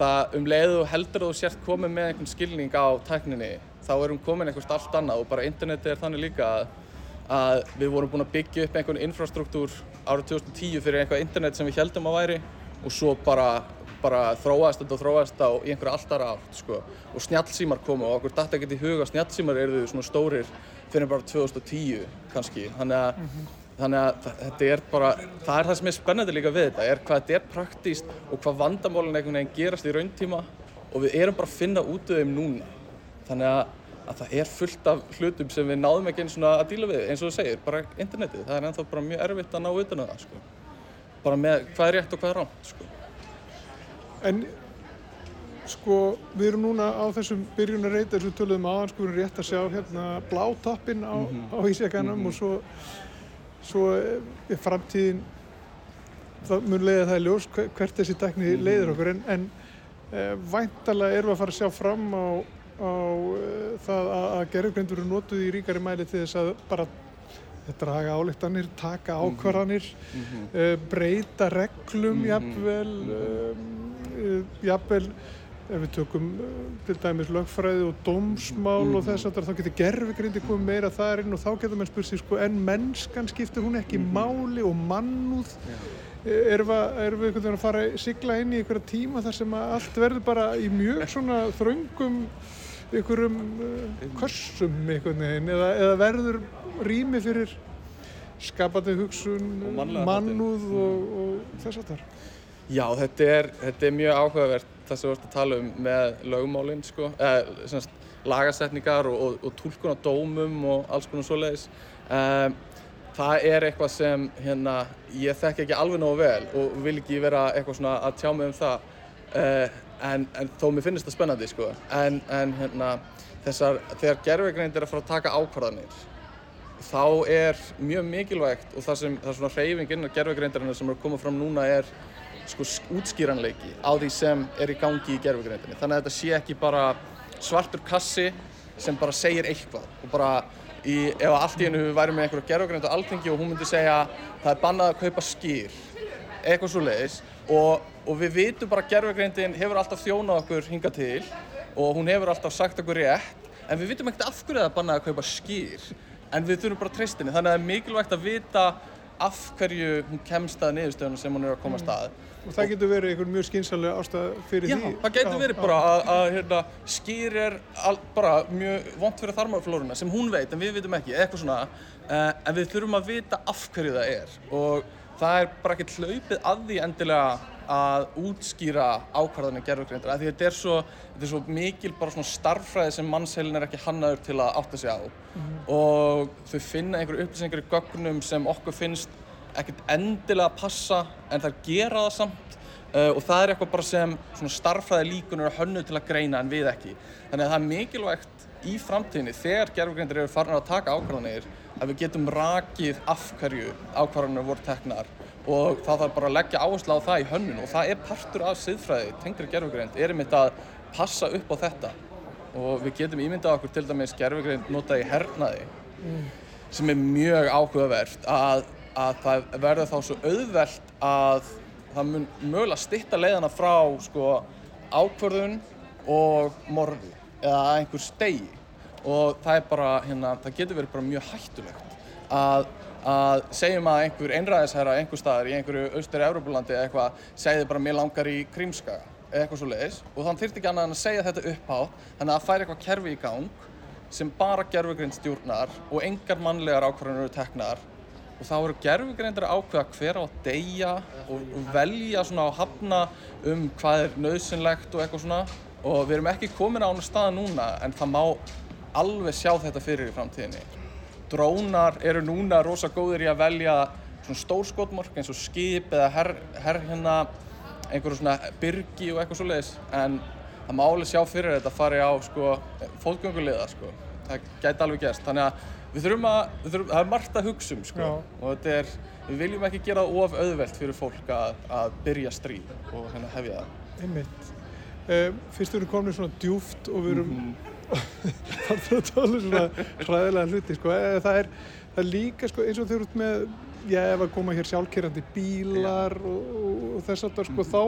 það um leiðu heldur þú sért komið með einhvern skilning á tækninni, þá erum komin eitthvað allt annað og bara internetið er þannig líka að, að við vorum búin að byggja upp einhvern infrastruktúr árið 2010 fyrir einhvað internet sem við heldum að væri og svo bara, bara þróaðist þetta og þróaðist þetta í einhverja allt aðra átt, sko. Og snjallsímar komu og okkur dætti ekkert í huga að snjallsímar eru svona stórir fyrir bara 2010 kannski. Þannig að, þannig að þetta er bara, það er það sem er spennandi líka við þetta, er hvað þetta er praktíst og hvað vandamálinn einhvern veginn gerast í rauntíma og við erum bara að finna út af þeim núna. Þannig að, að það er fullt af hlutum sem við náðum ekki eins og að díla við, eins og þú segir, bara internetið. Það er ennþá bara mjög erfitt að ná utan um það, sko. Bara með hvað er rétt og hvað er rámt, sko. En sko, við erum núna á þessum byrjunarreit við töluðum aðan, sko, við erum rétt að sjá hérna blátoppinn á, á ísjakanum og svo, svo er framtíðin, það mun leiða það í ljós hver- hvert þessi tækni leiðir okkur, en, en e, væntalega erum við að fara að sjá fram á, á e, það að, gerðugrindur eru notuð í ríkari mæli til þess að bara draga álíktanir, taka ákvarðanir, uh, breyta reglum jafnvel, um, uh, jafnvel ef við tökum til dæmis lögfræði og dómsmál og þess að þá getur gerfigrindi komið meira þar inn og þá getur mann spurt sig sko en mennskan skiptir hún ekki máli og mannúð? Eh, erum við, erum við einhvern veginn að fara að sigla inn í einhverja tíma þar sem allt verður bara í mjög svona þröngum einhverjum uh, kössum einhvern veginn eða, eða verður rými fyrir skapandi hugsun, Og mannúð og, og þess að þar. Já, þetta er, þetta er mjög áhugavert það sem við vart að tala um með lögmálinn, sko, eða semst, lagasetningar og, og, og túlkun á dómum og alls konar svoleiðis. Um, það er eitthvað sem hérna, ég þekki ekki alveg nógu vel og vil ekki vera eitthvað svona að tjá mig um það, uh, en, en þó mér finnst það spennandi, sko. En, en hérna, þessar, þegar gerfegreind er að fara að taka ákvarðanir, þá er mjög mikilvægt og það sem það er svona hreyfing innan gerfugreindarinnar sem er að koma fram núna er sko útskýranleiki á því sem er í gangi í gerfugreindinni. Þannig að þetta sé ekki bara svartur kassi sem bara segir eitthvað og bara í, ef allt í hennu við værum með einhverja gerfugreind á alþingi og hún myndi segja það er bannað að kaupa skýr eitthvað svo leiðis og, og við vitum bara að gerfugreindin hefur alltaf þjónað okkur hinga til og hún hefur alltaf sagt okkur rétt en við vitum ekkert af hverju það er bannað að kaupa skýr en við þurfum bara henni þannig að það er mikilvægt að vita af hverju hún kemst að niðurstöðunum sem hún er að koma að. Stað Og það getur verið einhver mjög skynsalega ástæð fyrir Já, því. það getur verið bara að, að hérna, skýr er al, bara mjög vont fyrir þarmaflóruna sem hún veit en við vitum ekki, eitthvað svona. Uh, en við þurfum að vita af hverju það er. Og það er bara ekkert hlaupið að því endilega að útskýra ákvarðanir gerðugreindar af því þetta er svo, þetta er svo mikil bara svona starffræði sem mannsheilin er ekki hannaður til að átta sig á. Og þau finna einhverju upplýsingar í gögnum sem okkur finnst ekkert endilega passa en þær gera það samt. Uh, og það er eitthvað bara sem svona starffræði líkunur er hönnu til að greina en við ekki. Þannig að það er mikilvægt í framtíðinni þegar gerfugreindir eru farin að taka ákvarðanir að við getum rakið af hverju ákvarðanir voru teknar og það þarf bara að leggja áherslu á það í hönnun og það er partur af siðfræði tengri gerfugreind er einmitt að passa upp á þetta. Og við getum ímyndað okkur til dæmis gerfugreind notað í hernaði sem er mjög áhugavert að, að það verður þá svo auðvelt að það mun mögulega stytta leiðana frá sko, ákvörðun og morði eða að einhver stegi. Og það er bara, hérna, það getur verið bara mjög hættulegt að, að segjum að einhver einræðisherra einhver staðar í einhverju austur Európulandi eða eitthvað segði bara mér langar í Krímskaga eða eitthvað svo leiðis og þann þyrfti ekki annað en að segja þetta upphátt þannig að það fær eitthvað kerfi í gang sem bara gerfugrind stjórnar og engar mannlegar ákvarðanir eru teknar. Og þá eru gerfugrindir að ákveða hver á að deyja og, og velja svona á hafna um hvað er nöðsynlegt og eitthvað svona og við erum ekki komin á hana staða núna en það má alveg sjá þetta fyrir í framtíðinni. Drónar eru núna rosa góðir í að velja svona stórskotmork eins og skip eða her, her hérna einhverju svona byrgi og eitthvað svoleiðis en það má alveg sjá fyrir þetta að fara á sko fótgönguliða sko. Það gæti alveg gerst. Þannig að við þurfum að, við þurfum, það er margt að hugsa um sko Já. og þetta er, við viljum ekki gera of auðvelt fyrir fólk að, að byrja stríð og hérna hefja það. Einmitt. Um, fyrst við erum komin svona djúft og við erum Mhm. farið að tala svona hræðilega hluti sko. Eh, það, er, það er líka sko, eins og þau eru út með já, ef að koma hér sjálfkerrandi bílar og, og, og þess að Mhm. sko, þá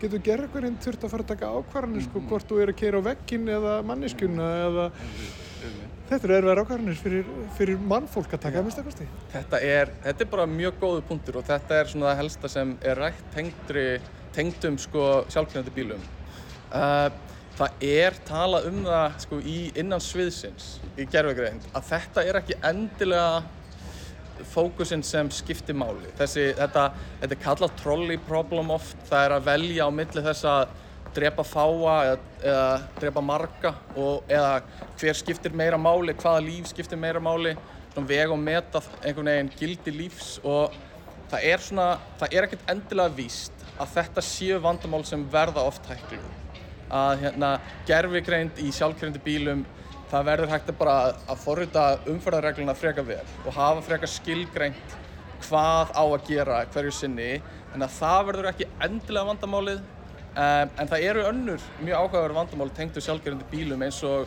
getur gerðurinn þurft að fara að taka ákvarðanir sko, hvort þú er að keira á veggin eða manneskjuna eða þetta eru erfiðar ákvarðanir fyrir, fyrir mannfólk að taka að mista kosti. Þetta er, þetta er bara mjög góðu punktur og þetta er svona það helsta sem er rætt tengdri, tengdum sko sjálfkynandi bílum. Uh, það er talað um það sko í innan sviðsins í gerfugreind að þetta er ekki endilega fókusinn sem skiptir máli. Þessi, þetta, þetta er kallað trolley problem oft, það er að velja á milli þess að drepa fáa eða, eða drepa marga og, eða hver skiptir meira máli, hvaða líf skiptir meira máli, svona vega og meta einhvern veginn gildi lífs og það er svona, það er ekkert endilega víst að þetta séu vandamál sem verða oft hæklu. Að hérna, gerfigreind í sjálfkjörandi bílum það verður hægt að bara að forrita umferðarregluna freka vel og hafa freka skilgreint hvað á að gera hverju sinni. En að það verður ekki endilega vandamálið um, en það eru önnur mjög áhugaverð vandamál tengdu sjálfgerandi bílum eins og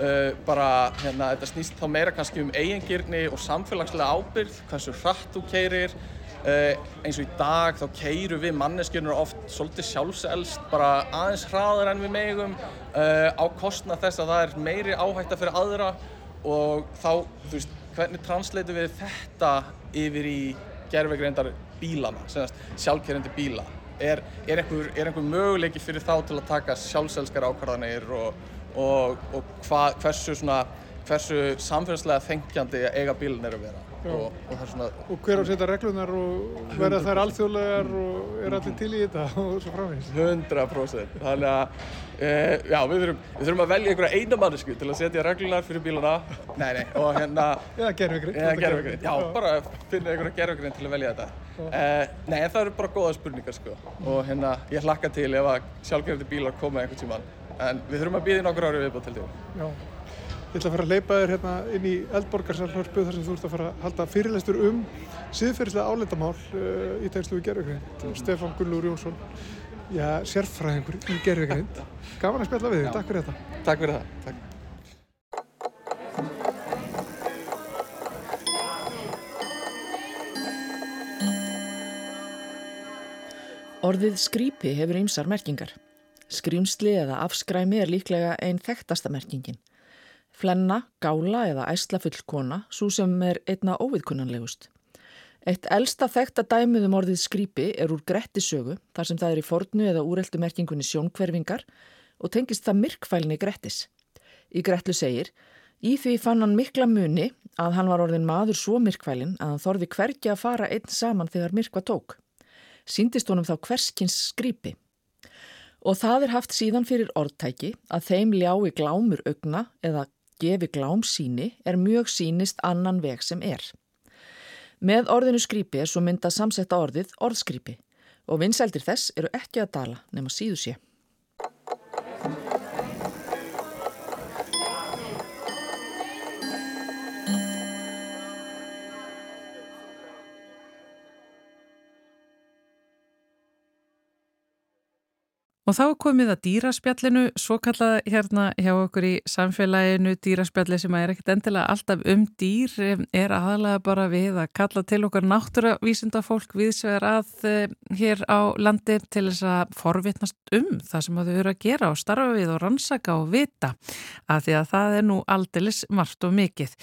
uh, bara hérna, þetta snýst þá meira kannski um eigingirni og samfélagslega ábyrgð hversu hratt þú keirir eins og í dag þá keirum við manneskjörnur oft svolítið sjálfselst bara aðeins hraðar en við megum. Uh, á kostna þess að það er meiri áhætta fyrir aðra og þá, þú veist, hvernig transleitum við þetta yfir í gerfegreindar bílana, sjálfkerrandi bíla? Er, er, einhver, er einhver möguleiki fyrir þá til að taka sjálfselskar ákvarðanir og, og, og hva, hversu, svona, hversu samfélagslega þengjandi eiga bílun er að vera og, og það er svona Og hver á að setja reglunar og verða þær alþjóðlegar og er allir til í þetta <laughs> og svo framvegis. 100% þannig að e, já, við þurfum, við þurfum að velja einhverja eina mannesku til að setja reglunar fyrir bílana. Nei, nei, og hérna Eða gerfugrind. eða gerfugrind, já, bara finna einhverja gerfugrind til að velja þetta. E, nei, en það eru bara góða spurningar sko. Og hérna, ég hlakka til ef að sjálfgerðandi bílar koma einhvern tíman en við þurfum að býða í nokkur ári viðbútt til því Já. Ég ætla að fara að leipa þér hérna inn í eldborgarsalhörpu þar sem þú ert að fara að halda fyrirlestur um síðferðislega áleitamál uh, í tegnslu við gerfugrind. Stefán Gullur Jónsson, já, sérfræðingur í gerfugrind. <laughs> Gaman að spjalla við þig, takk fyrir þetta. Takk fyrir það, takk Orðið skrýpi hefur ýmsar merkingar. Skrýmsli eða afskræmi er líklega einn þekktasta merkingin. Flenna, gála eða æsla fullkona, svo sem er einna óviðkunnanlegust. Eitt elsta þekta dæmið um orðið skrýpi er úr Grettisögu, þar sem það er í fornu eða úreldu merkingunni sjónkverfingar og tengist það myrkfælni Grettis. Í Gretlu segir, í því fann hann mikla muni að hann var orðin maður svo myrkfælin að hann þorði hvergi að fara einn saman þegar myrkva tók. Sýndist honum þá hverskins skrýpi. Og það er haft síðan fyrir orðtæki að þeim ljái glámur augna eða gefi glám síni er mjög sínist annan veg sem er. Með orðinu skrýpi er svo myndað samsetta orðið orðskrýpi og vinsældir þess eru ekki að dala nema síðu sé. Og þá komið að dýraspjallinu, svo kallað hérna hjá okkur í samfélaginu, dýraspjalli sem er ekkert endilega alltaf um dýr, er aðalega bara við að kalla til okkar náttúravísinda fólk viðsvegar að eh, hér á landi til þess að forvitnast um það sem þau eru að gera og starfa við og rannsaka og vita, að því að það er nú aldilis margt og mikið.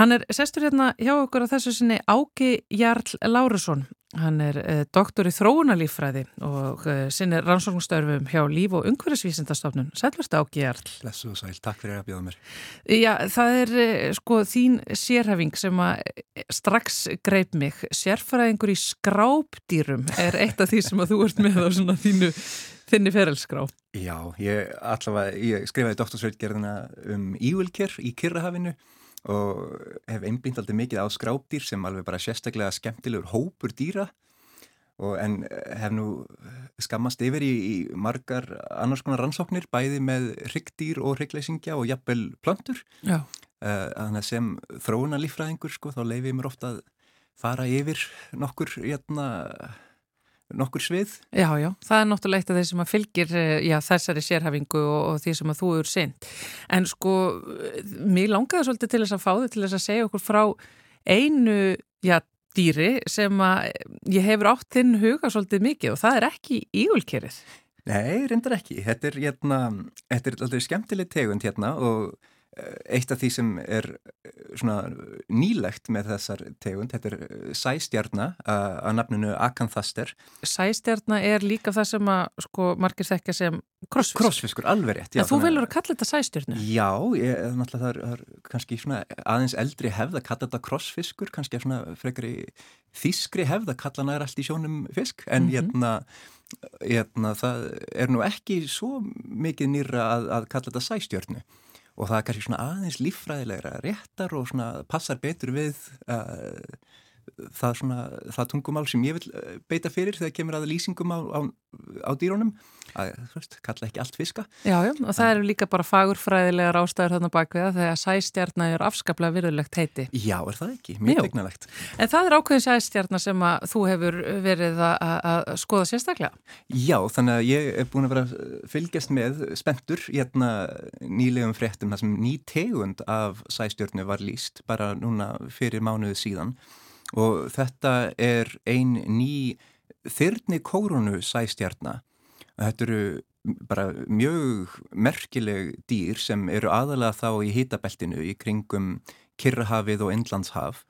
Hann er sestur hérna hjá okkur á þessu sinni Áki Jarl Lárusson. Hann er eh, doktor í þróunalífræði og eh, sinni rannsóknstörfum hjá Líf- og Ungverðisvísindastofnun. Sælverst Áki Jarl. Blessu og sæl, takk fyrir að bjóða mér. Já, það er eh, sko þín sérhæfing sem að strax greip mig. Sérfræðingur í skrápdýrum er eitt af því sem að þú ert með á svona þínu, þinni ferelskrá. Já, ég, allavega, ég skrifaði doktorsveitgerðina um Ívilker í Kyrrahafinu og hef einbínt aldrei mikið á skrápdýr sem alveg bara sérstaklega skemmtilegur hópur dýra og en hef nú skammast yfir í, í margar annars konar rannsóknir bæði með ryggdýr og ryggleysingja og jafnvel plöntur Já. Uh, þannig að sem þróuna líffræðingur sko þá leifir mér ofta að fara yfir nokkur jæna, nokkur svið Já, já, það er náttúrulega eitt af þeir sem að fylgir eh, já, þessari sérhafingu og, og því sem að þú eru sinn. En sko, mér langaði svolítið til þess að fá þig til þess að segja okkur frá einu, já, dýri sem að ég hefur átt þinn huga svolítið mikið og það er ekki ígulkerið. Nei, reyndar ekki. Þetta er, hérna, þetta er aldrei skemmtileg tegund hérna og eitt af því sem er svona nýlegt með þessar tegund, þetta er sæstjarnar að nafninu Akanthaster. Sæstjarnar er líka það sem að sko margir þekkja sem krossfiskur. Krossfiskur, alveg rétt. Já, þú velur að kalla þetta sæstjarnar? Já, ég, náttúrulega það er, er kannski svona aðeins eldri hefð að kalla þetta krossfiskur, kannski svona frekari þískri hefð að kalla næra allt í sjónum fisk, en mm -hmm. hérna Hérna, það er nú ekki svo mikið nýra að, að kalla þetta sæstjörnu og það er kannski svona aðeins líffræðilegra réttar og svona passar betur við uh, það, svona, það tungumál sem ég vil beita fyrir þegar kemur að lýsingum á, á, á dýrónum að, veist, kalla ekki allt fiska. Já, já, og það eru líka bara fagurfræðilegar ástæður þarna bakviða þegar sæstjarnar er afskaplega virðulegt heiti. Já, er það ekki? Mjög tegnalegt En það er ákveðin sæstjarnar sem að þú hefur verið að skoða sérstaklega. Já, þannig að ég er búin að vera að fylgjast með spentur hérna nýlegum fréttum þar sem ný tegund af sæstjarnu var líst bara núna fyrir mánuðu síðan og þetta er ein ný þyrni kórunu sæstjarnar Þetta eru bara mjög merkileg dýr sem eru aðalega þá í hitabeltinu í kringum Kirrahafið og Indlandshaf.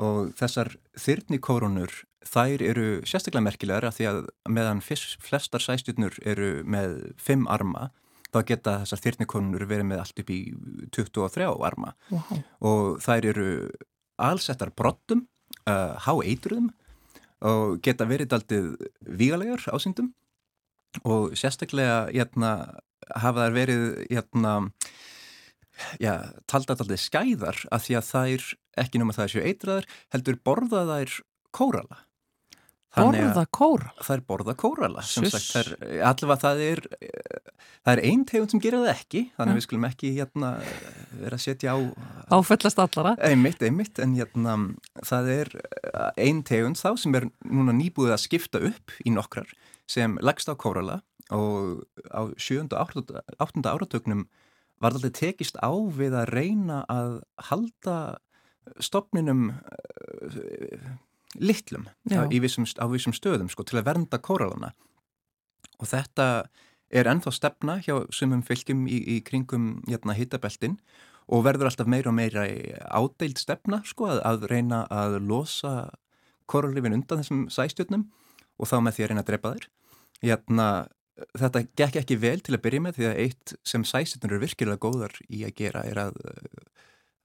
Og þessar þyrnikórunur þær eru sérstaklega merkilegar af því að meðan flestar sæstjórnur eru með fimm arma þá geta þessar þyrnikórunur verið með allt upp í 23 arma. Wow. og þær eru allsettar brottum, uh, há eitruðum og geta verið aldrei vígalegar ásýndum og sérstaklega jæna, hafa þær verið jæna, já, taldat aldrei skæðar af því að þær, ekki náma það séu eitraðar, heldur borða þær kórala. Borða kórala? Það er borða kórala, sem Sus. sagt, allavega það er, það er einn tegund sem gera það ekki, þannig að ja. við skulum ekki hérna vera að setja á... Áfellast allara? Einmitt, einmitt, en hérna það er einn tegund þá sem er núna nýbúið að skipta upp í nokkrar sem leggst á kórala og á 7. og 8. áratögnum var þetta tekist á við að reyna að halda stopninum uh, litlum á vissum, á vissum stöðum sko, til að vernda kóralana og þetta er ennþá stefna hjá sumum fylgjum í, í kringum hérna, hittabeltin og verður alltaf meira og meira ádeild stefna sko, að, að reyna að losa kóralrifin undan þessum sæstjörnum og þá með því að reyna að drepa þær Jæna, þetta gekk ekki vel til að byrja með því að eitt sem sæsitnur eru virkilega góðar í að gera er að,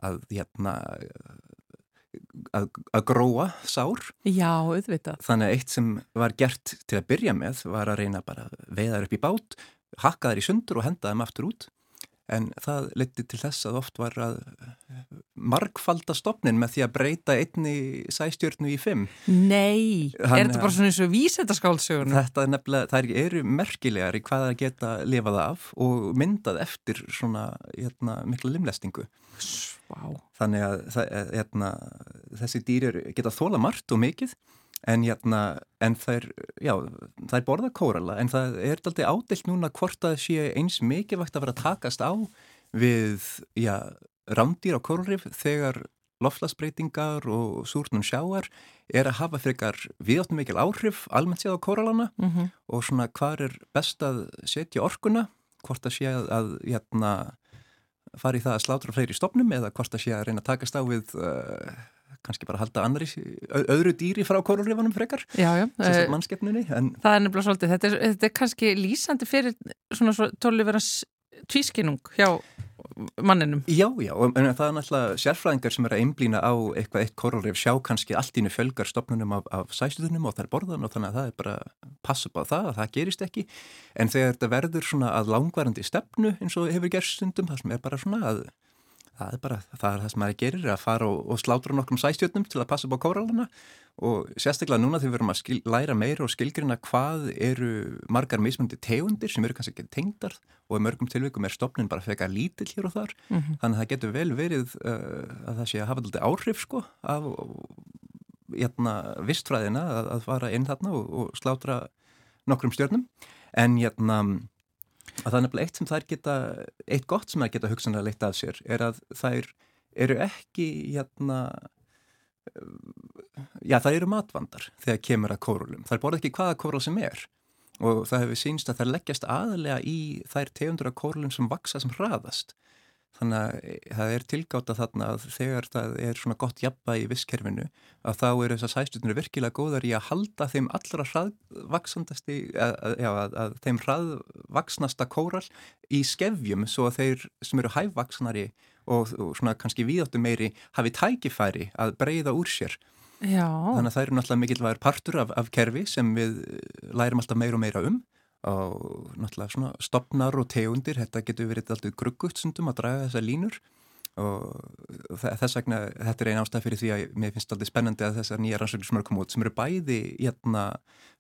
að, jæna, að, að gróa sár. Já, auðvitað. Þannig að eitt sem var gert til að byrja með var að reyna bara að veiða þær upp í bát, hakka þær í sundur og henda þeim aftur út en það leti til þess að oft var að margfalda stopnin með því að breyta einni sæstjörnu í fimm. Nei, Hann, er þetta bara svona eins og vísendaskálsögunum? Þetta er nefnilega, það eru merkilegar í hvað það geta lifað af og myndað eftir svona hérna, mikla limlestingu. Wow. Þannig að hérna, þessi dýrir geta þóla margt og mikið en, jæna, en þær, já, þær borða kórala en það er aldrei ádelt núna hvort að sé eins mikilvægt að vera takast á við já, rándýr á kóralrif þegar loflasbreytingar og súrnum sjáar er að hafa frekar viðáttum mikil áhrif almennt séð á kóralana mm -hmm. og svona hvað er best að setja orkuna, hvort að sé að, jæna, fara í það að slátra fleiri stopnum eða hvort að sé að reyna að takast á við uh, kannski bara halda annari, öðru dýri frá kóralrifanum frekar, sérstaklega eh, mannskeppnunni. En... Það er nefnilega svolítið, þetta er, þetta er kannski lýsandi fyrir svona, svona tólliverans tvískinung hjá manninum. Já, já, en það er náttúrulega sérfræðingar sem er að einblýna á eitthvað eitt koralrif sjá kannski allt ínu fjölgar stopnunum af, af sæsluðunum og er borðan og þannig að það er bara passa upp á það að það gerist ekki en þegar þetta verður svona að langvarandi stefnu eins og hefur gerst stundum það sem er bara svona að það er bara það, er það sem maður gerir að fara og, og slátra nokkrum sæstjötnum til að passa upp á kóralana og sérstaklega núna þegar við verum að skil, læra meira og skilgrina hvað eru margar mismundi tegundir sem eru kannski ekki tengdar og í mörgum tilvikum er stopnin bara feka lítill hér og þar. Mm -hmm. þannig að það getur vel verið uh, að það sé að hafa alltaf áhrif sko af jæna, vistfræðina að, að fara inn þarna og, og slátra nokkrum stjörnum. En jæna að það er nefnilega eitt sem þær geta, eitt gott sem þær geta hugsanlega leitt af sér er að þær eru ekki hérna já þær eru matvandar þegar kemur að kórulum, þær borða ekki hvaða kórul sem er. Og það hefur sínst að þær leggjast aðlega í þær tegundur af kórulum sem vaksa sem hraðast Þannig að eh, það er tilgáta þarna að þegar það er svona gott jafna í visskerfinu að þá eru þessar sæstunir virkilega góðar í að halda þeim allra hraðvaksandasti, að, já, að, að þeim hraðvaksnasta kóral í skefjum svo að þeir sem eru hæfvaksnari og, og svona kannski víðáttu meiri hafi tækifæri að breyða úr sér. Já. Þannig að það eru náttúrulega mikilvægur partur af, af kerfi sem við lærum alltaf meira og meira um og náttúrulega svona stopnar og tegundir, þetta getur verið alltaf gruggutt sundum að draga þessa línur. Og þess vegna þetta er einn ástæð fyrir því að mér finnst alltaf spennandi að þessar nýja rannsóknir sem eru komið út sem eru bæði jæna,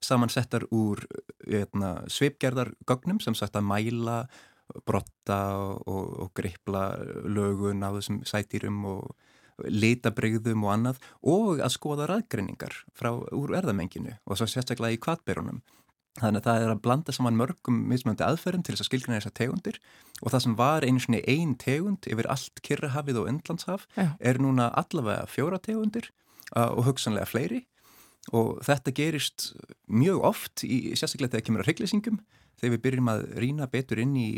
samansettar úr jæna, sveipgerðargögnum sem sagt að mæla, brotta og, og, greipla lögun á þessum sætýrum og litabrygðum og annað og að skoða ræðgreiningar frá úr erðamenginu og svo sérstaklega í kvatberunum Þannig að það er að blanda saman mörgum mismöndi aðferðum til þess að skilgjana þessar tegundir. Og það sem var einu svona einn tegund yfir allt Kirrahafið og Endlandshaf Já. er núna allavega fjóra tegundir og hugsanlega fleiri. Og þetta gerist mjög oft í sérstaklega þegar kemur að hryggleysingum þegar við byrjum að rína betur inn í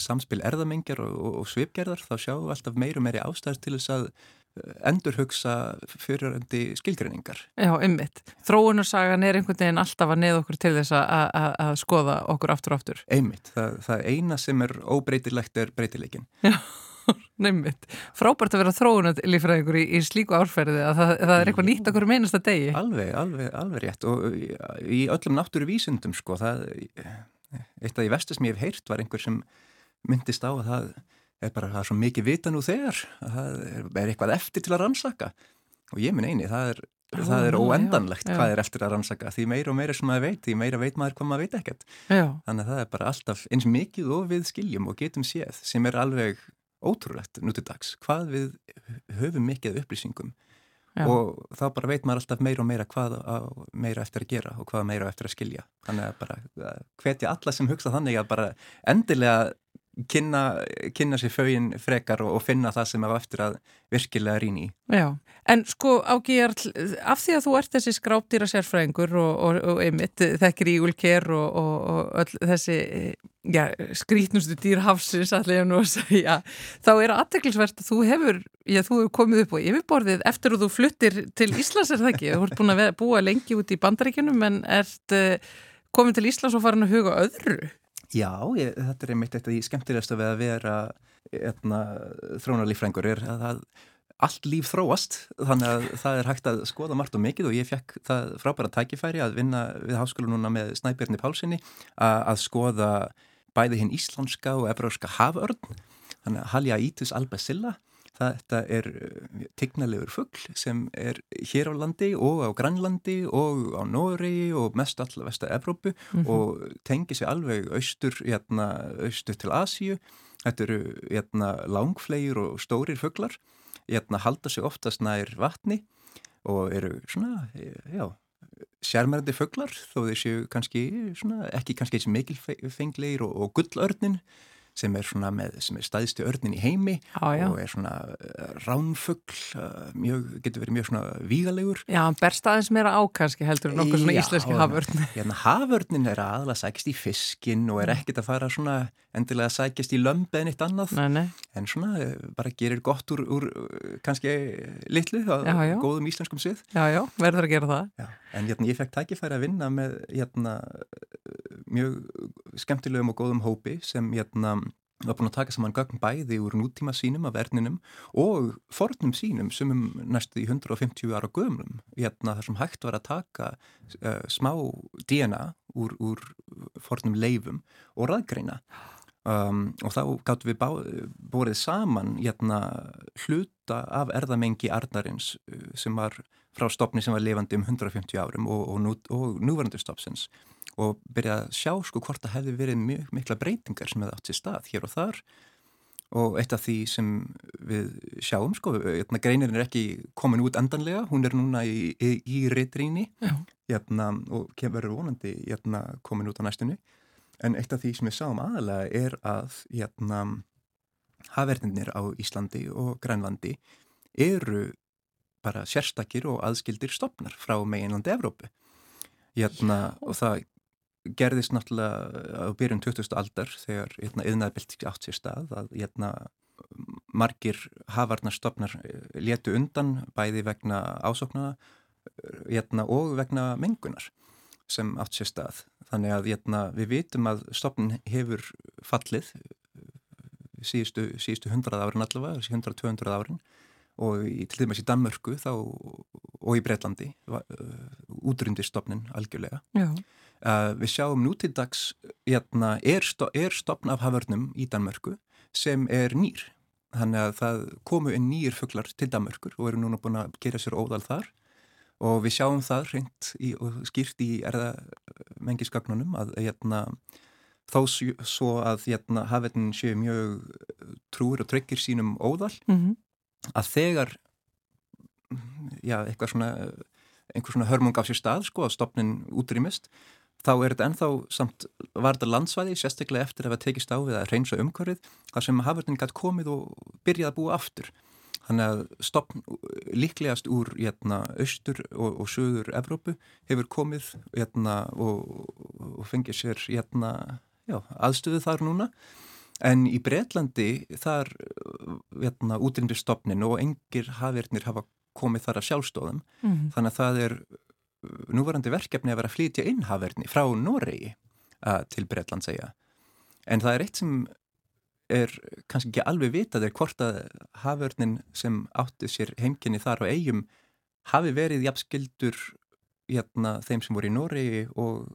samspil erðamengjar og, og, og svipgerðar þá sjáum við alltaf meir og meiri ástæðar til þess að endurhugsa fyriröndi skilgreiningar. Já, ymmit. Þróunarsagan er einhvern veginn alltaf að neða okkur til þess að skoða okkur aftur og aftur. Einmitt. Það, það eina sem er óbreytilegt er breytileikin. Já, <laughs> nefnitt. Frábært að vera þróunarlífræðingur í, í slíku árferði að það, það er eitthvað nýtt okkur meinast að degi. Alveg, alveg, alveg rétt og í öllum náttúru vísundum sko, það, eitt af því vestus sem ég hef heyrt var einhver sem myndist á að það er bara það er svo mikið vita nú þegar það er eitthvað eftir til að rannsaka. Og ég minn eini, það er, Ó, það er óendanlegt já, já. hvað er eftir að rannsaka því meira og meira sem maður veit, því meira veit maður hvað maður veit ekkert. Já. þannig að það er bara alltaf eins mikið og við skiljum og getum séð sem er alveg ótrúlegt nú til dags hvað við höfum mikið upplýsingum. Og þá bara veit maður alltaf meira og meira hvað meira eftir að gera og hvað meira eftir að skilja. Þannig að bara hvetja alla sem hugsa þannig að bara endilega kynna, kynna sér fögin frekar og, og finna það sem er eftir að virkilega rýna í. Já, en sko Ágíjar, af því að þú ert þessi skráptýra sérfræðingur og, og, og einmitt þekkir ígulker og öll þessi já, skrítnustu dýrhafsins allir nú að segja, þá er aðteklisvert að þú hefur, já þú hefur komið upp á yfirborðið eftir að þú fluttir til Íslands er það ekki, þú ert búin að búa lengi út í bandaríkunum en ert uh, komið til Íslands og farin að huga öðru Já, ég, þetta er einmitt eitt af því skemmtilegast að vera hérna, þrónarlífrængur er að það, allt líf þróast þannig að það er hægt að skoða margt og mikið og ég fekk það frábæra tækifæri að vinna við háskólu núna með Snæbjörni Pálssoni að, að skoða bæði hinn íslenska og evróska haförn þannig að Halja Ítus Albacilla Þetta er eh, tignalegur fuggl sem er hér á landi og á Grænlandi og á Nóri og mest allar vest að Evrópu mm -hmm. og tengi sér alveg austur, hérna, austur til Asíu. Þetta eru hérna, langflegir og stórir fugglar, hérna, halda sig oftast nær vatni og eru svona, já, sérmærandi föglar þó þeir séu kannski svona, ekki kannski eins mikilfengleir og, og gullörnin sem er er staðstu örnin í heimi Já, já. og er svona uh, ránfugl, uh, mjög, getur verið mjög svona vígalegur. Já, hann berst aðeins meira á kannski heldur en nokkuð svona Já, íslenski haförn. <laughs> Hérna, haförnin er aðalega sækist í fiskinn og er ekkert að fara svona endilega sækist í lömb eða neitt annað Nei, nei, en svona uh, bara gerir gott úr, úr kannski litlu á Já, já. góðum íslenskum sið. já, já, verður að gera það. Já, en hérna, ég fekk tækifæri að vinna með hérna, mjög skemmtilegum og góðum hópi sem hérna, var búin að taka saman gögn bæði úr nútíma sínum af verninum og fornum sínum sem um næstu í 150 ára gömlum. Hérna, þar sem hægt var að taka uh, smá DNA úr, úr fornum leifum og raðgreina um, og þá gáttum við bá, bórið saman hérna, hluta af erðamengi arnarins uh, sem var frá stopni sem var lifandi um 150 árum og, og, nú, og núvarandi stopsins og byrja að sjá sko hvort það hefði verið mjög mikla breytingar sem hefði átt sér stað hér og þar. Og eitt af því sem við sjáum sko, hérna, greinirinn er ekki komin út endanlega, hún er núna í, í, í reytríni hérna, og verður vonandi hérna, komin út á næstunni en eitt af því sem við sáum aðalega er að hérna, hafverðinir á Íslandi og Grænlandi eru bara sérstakir og aðskildir stopnar frá meginlandi Evrópu. Hérna, og það gerðist náttúrulega á byrjun 2000 aldar þegar hérna, yðnaðbilt átt sér stað að hérna, margir hafarnarstofnar letu undan bæði vegna ásóknana hérna, og vegna mengunar sem átt sér stað. Þannig að hérna, við vitum að stofnin hefur fallið síðustu, síðustu 100 árin allavega, 100-200 árin og í, til dæmis í Danmörku þá, og í Breitlandi uh, útrundistofnin algjörlega. Já. Uh, við sjáum nútildags hérna, er, sto, er stopn af haförnum í Danmörku sem er nýr. Þannig að það komu inn nýjir fugglar til Danmörkur og eru núna búin að gera sér óðal þar og við sjáum það reynd í, og skýrt í erðamengisgagnunum að hérna, þó svo að hérna, hafverðin séu mjög trúir og tryggir sínum óðal Mm -hmm. að þegar já, eitthvað svona einhver svona hörmung á sér stað, sko, að stopnin útrýmist, þá er þetta ennþá samt varða landsvæði, sérstaklega eftir að hafa tekist á við að reynsa umhverfið þar sem hafverðin gætt komið og byrjað að búa aftur. Þannig að stopn líklegast úr hérna, austur og, og söður Evrópu hefur komið hérna, og, og fengið sér hérna, já, aðstöðu þar núna En í Breitlandi þar hérna, útrindir stopnin og engir hafirnir hafa komið þar að sjálfstóðum. Mm -hmm. Þannig að það er núvarandi verkefni að vera að flytja inn hafirni frá Noregi uh, til Breitland segja. En það er eitt sem er kannski ekki alveg vitað er hvort að haförnin sem átti sér heimkynni þar á eigum hafi verið jafnskildur hérna, þeim sem voru í Noregi og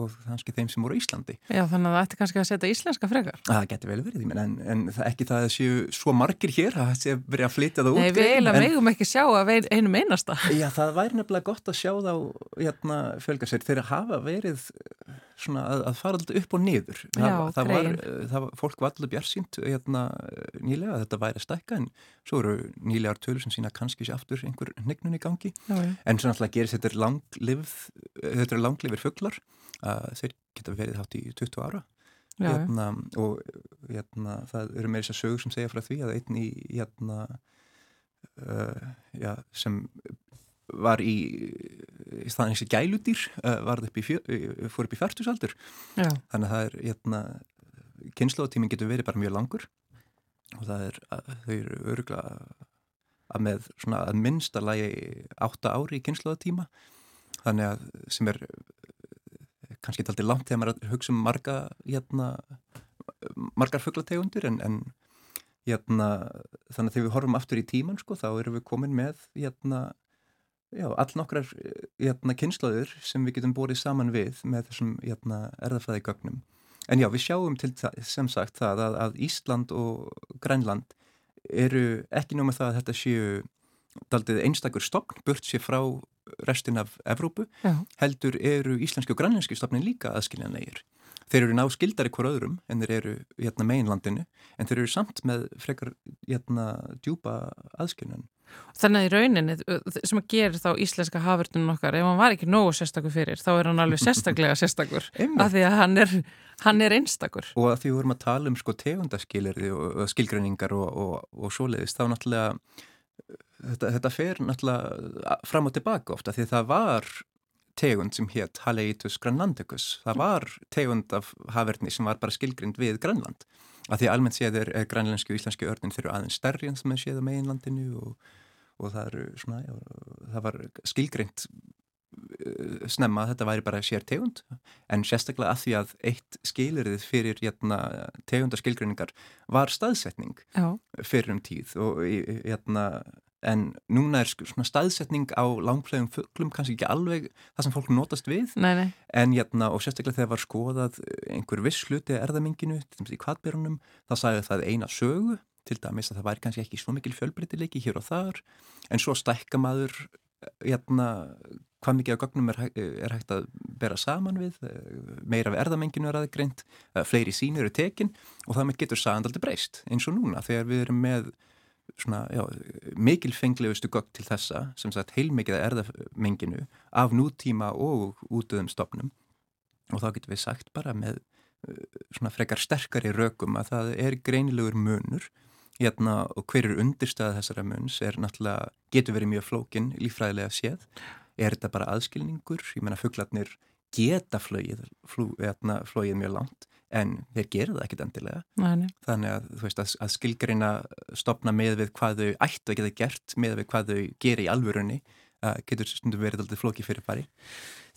og kannski þeim sem voru í Íslandi. Já, þannig að það ætti kannski að setja íslenska frekar. Það getur vel verið, en, en það ekki það að séu svo margir hér að það sé verið að flytja það út. Nei, við eiginlega megum ekki sjá að einum einasta. <laughs> Já, það væri nefnilega gott að sjá þá hérna, fjölga sér þegar hafa verið svona að, að fara alltaf upp og niður. Já, það, það var, greiðin. það var, fólk var alltaf bjarsýnt hérna, nýlega að þetta væri að stækka en svo eru nýlegar tölur sem sína kannski sé aftur einhver hnignun í gangi. Já. En svo náttúrulega gerist þetta er er langlifir fugglar að þeir geta verið hátt í 20 ára. Já, hérna, og hérna, það eru meira þess að sögur sem segja frá því að einn í hérna, uh, já, sem var í, í staðan eins og gæludýr uh, upp fjö, fór upp í færtusaldur Já. þannig að það er hérna, kynnslóðtíminn getur verið bara mjög langur og það er, að, þau eru öruglega að með svona að minnsta lagi átta ári í kynnslóðtíma þannig að sem er kannski taldi langt þegar maður hugsa um marga hérna, margar fugglategundir en, en hérna, þannig að þegar við horfum aftur í tíman sko, þá erum við komin með hérna, já, all nokkrar hérna, kynslaður sem við getum borið saman við með þessum hérna, erðafræði gögnum. En já, við sjáum til það, sem sagt það að, að Ísland og Grænland eru ekki nóg með það að þetta séu daldið einstakur stopn, burt sér frá restin af Evrópu, Já. heldur eru íslenski og grænlenski stopnin líka aðskiljanlegir. Þeir eru ná skildari hver öðrum en þeir eru hérna, meginlandinu, en þeir eru samt með frekar hérna, djúpa aðskiljan. Þannig að í rauninni sem að gera þá íslenska hafurtunum okkar, ef hann var ekki nógu sérstakur fyrir, þá er hann alveg sérstaklega sérstakur <laughs> af því að hann er, hann er einstakur. Og að því við vorum að tala um sko tegundaskilirði og, skilgreiningar og, og, og svoleiðist, þá náttúrulega þetta, þetta fer náttúrulega fram og tilbaka ofta því það var tegund sem hétt Haleitus Granlandicus. Það var tegund af hafverðni sem var bara skilgrind við Grænland. Af því almennt séð er, er grænlensku og íslensku örnin þeirra aðeins stærri en sem er séð á meginlandinu og, og það, svona, já, það var skilgrind snemma að þetta væri bara sér tegund en sérstaklega að því að eitt skilirðið fyrir hérna, tegundaskilgrinningar var staðsetning Já. fyrir um tíð og hérna en núna er svona staðsetning á langflegum fugglum kannski ekki alveg það sem fólk notast við nei, nei. en jæna, og sérstaklega þegar var skoðað einhver viss hluti erðaminginu í kvartbyrjunum, það sagði það eina sögu til dæmis að það væri kannski ekki svo mikil fjölbreytileiki hér og þar en svo stækka maður jæna, hvað mikið af gögnum er, er hægt að bera saman við meira af erðamenginu er aðeins fleiri sínur eru tekin og það með getur sagandaldi breyst eins og núna þegar við erum með svona, já, mikilfenglegustu gögg til þessa, sem sagt heilmikið að erðamenginu af nútíma og útöðum stopnum og þá getur við sagt bara með uh, svona frekar sterkari rökum að það er greinilegur munur hérna, og hver er undirstað þessara muns er náttúrulega, getur verið mjög flókin lífræðilega séð, er þetta bara aðskilningur, ég menna fugglarnir geta flóið, hérna, flóið mjög langt en þeir gera það ekkit endilega. Næ, þannig að, veist, að, að skilgreina stopna með við hvað þau ættu að geta gert með við hvað þau gera í alvörunni uh, getur stundum verið alltaf flóki fyrir fari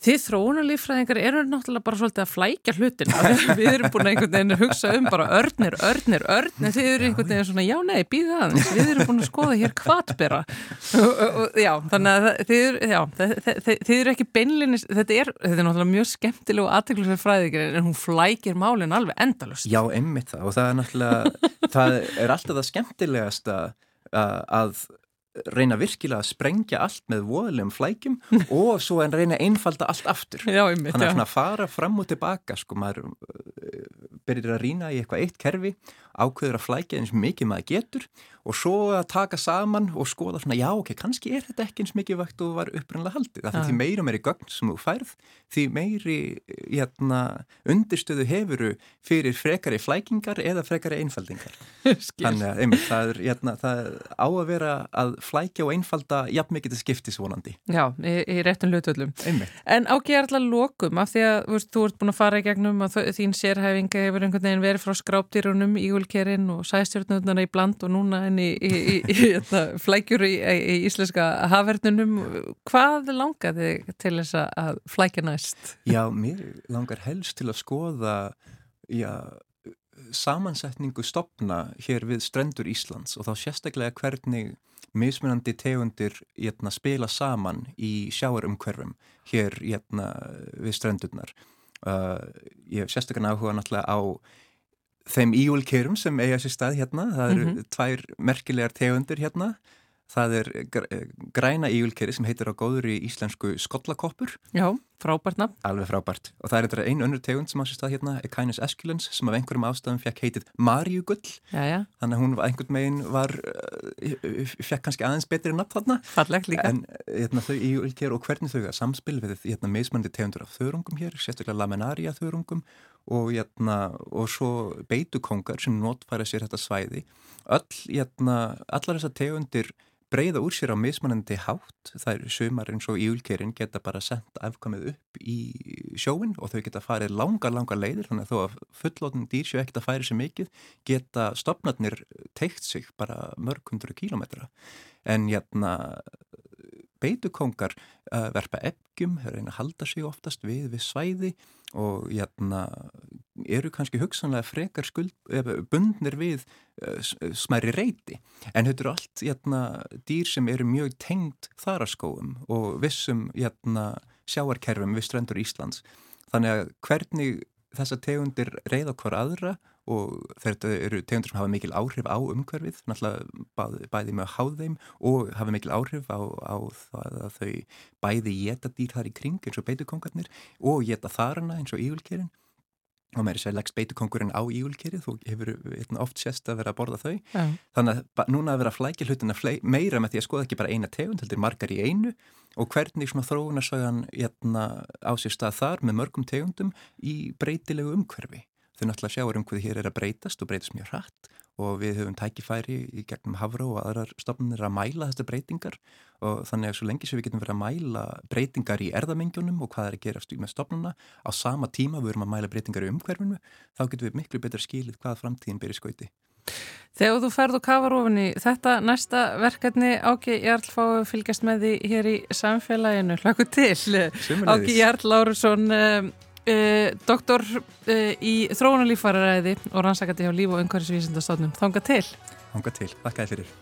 Þið þróunarlífræðingar eru náttúrulega bara svolítið að flækja hlutin <laughs> við erum búin að einhvern veginn hugsa um bara örnir, örnir, örnir. Þið eru einhvern veginn svona já nei, býða aðeins. Við erum búin að skoða hér kvatbera já, þannig að þið eru já, þið eru ekki beinlinis þetta er, þetta er náttúrulega mjög skemmtileg og aðteglisverð fræðikir en hún flækir málinn alveg endalust. Já, einmitt það. Og það er náttúrulega, það er alltaf það skemmtilegast að reyna virkilega að sprengja allt með voðlegum flækjum <laughs> og svo en reyna að einfalda allt aftur. Já, einmitt, þannig að fara fram og tilbaka sko maður uh, byrjir að rýna í eitthvað eitt kerfi ákveður að flækja eins mikið maður getur og svo að taka saman og skoða svona já ok, kannski er þetta ekki eins mikið vakt og var upprannlega haldið af því meira meiri gögn sem þú færð því meiri hérna, undirstöðu hefuru fyrir frekari flækingar eða frekari einfaldingar. <laughs> Þannig að einmitt, það, er, hérna, það er á að vera að flækja og einfalda jafn mikið til skiptis vonandi. Já, í, í réttum hlutvöldum En ágerðarlega lokum af því að veist, þú ert búin að fara í gegnum að þín sérhæfinga hefur einhvern veginn verið frá skráptýrunum í Ígulkerinn og sæstjórnundana í bland og núna en í, í, í, hérna, flækjur í íslenska hafverðnunum hvað langar þig til þess að flækja næst? Já, mér langar helst til að skoða já, samansetningu stopna hér við strendur Íslands og þá sérstaklega hvernig mismunandi tegundir jötna, hérna, spila saman í sjáarumhverfum hér jötna, við strendurnar uh, ég hef sérstaklega áhuga náttúrulega á þeim ígulkerum sem eiga sér stað hérna, það eru mm -hmm. tvær merkilegar tegundir hérna. Það er græna ígulkeri sem heitir á góður í íslensku skollakoppur. Já, frábært nafn. Alveg frábært. Og það er eitthvað einu önnur tegund sem á sér stað hérna Echinus esculens sem af einhverjum ástafum fekk heitið Marjugull Þannig að hún einhvern megin var fekk kannski aðeins betri nafn þarna. Fallegt líka. En hérna, þau ígulker og hvernig þau samspil við hérna, meðsmandi tegundur af þörungum hér sérstaklega laminaria þörungum og, jæna, og svo beitukongar sem notfæra sér þetta svæði. Öll, jæna, allar þessar tegundir breyða úr sér á mismanandi hátt. Það er sumar eins og íulkerinn geta bara sendt afkamið upp í sjóin og þau geta farið langar, langar leiðir. Þannig að þó að fullóttin dýrsjó ekkert að færi sér mikið geta stopnarnir teikt sig bara mörg hundru kílometra en jæna beitukongar uh, verpa efgjum, reyna að halda sig oftast við við svæði og jæna, eru kannski hugsanlega frekar skuld, bundnir við uh, smæri reyti. En þetta eru allt jæna, dýr sem eru mjög tengt þaraskóum og vissum sjáarkerfum við strendur Íslands. Þannig að hvernig þessa tegundir reyða okkur aðra og þetta eru tegundur sem hafa mikil áhrif á umhverfið, náttúrulega bæði, bæði með að háð þeim og hafa mikil áhrif á, á það að þau bæði geta dýr þar í kring eins og beitukongarnir og geta þarana eins og ígulkerinn. Og meiri sér leggst beitukongurinn á ígulkerið þú hefur oft sérst að vera að borða þau. Já. þannig að núna að vera að flækja hlutina meira með því að skoða ekki bara eina tegund heldur margar í einu og hvernig svona þróunarsögan hérna, á sér stað þar með mörgum tegundum í breytilegu umhverfi þau náttúrulega sjáur um hvað hér er að breytast og breytast mjög hratt og við höfum tækifæri í gegnum Havró og aðrar stofnunir að mæla þetta breytingar og þannig að svo lengi sem við getum verið að mæla breytingar í erðamengjunum og hvað er að gerast með stofnuna á sama tíma við erum að mæla breytingar í umhverfinu þá getum við miklu betur skilið hvað framtíðin byrja skauti. Þegar þú ferð og kafar ofinni, þetta næsta verkefni Áki Jarl fáið fylgjast með því hér í samfélaginu. Hlakku til. Áki Jarl Lárusson Uh, doktor uh, í þróunarlífararæði og rannsakandi hjá líf- og umhverfisvísindastofnum. Þánga til. Þánga til. Þakka þér fyrir.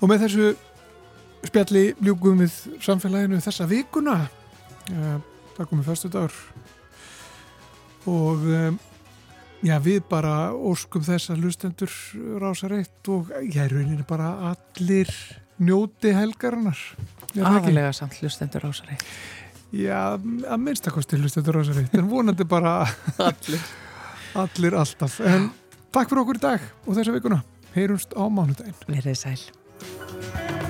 Og með þessu spjalli ljúkum við samfélaginu þessa vikuna. Uh, það komið fyrstu dagur. Og já, við bara óskum þess að lustendur rása reitt og ég er rauninni bara allir njóti helgarinnar. Aðalega samt lustendur rása reitt. Já, að minnstakosti hlustendur rosaritt, en vonandi bara <laughs> allir. allir alltaf. En takk fyrir okkur í dag og þessa vikuna. Heyrumst á mánudaginn. Verðið sæl.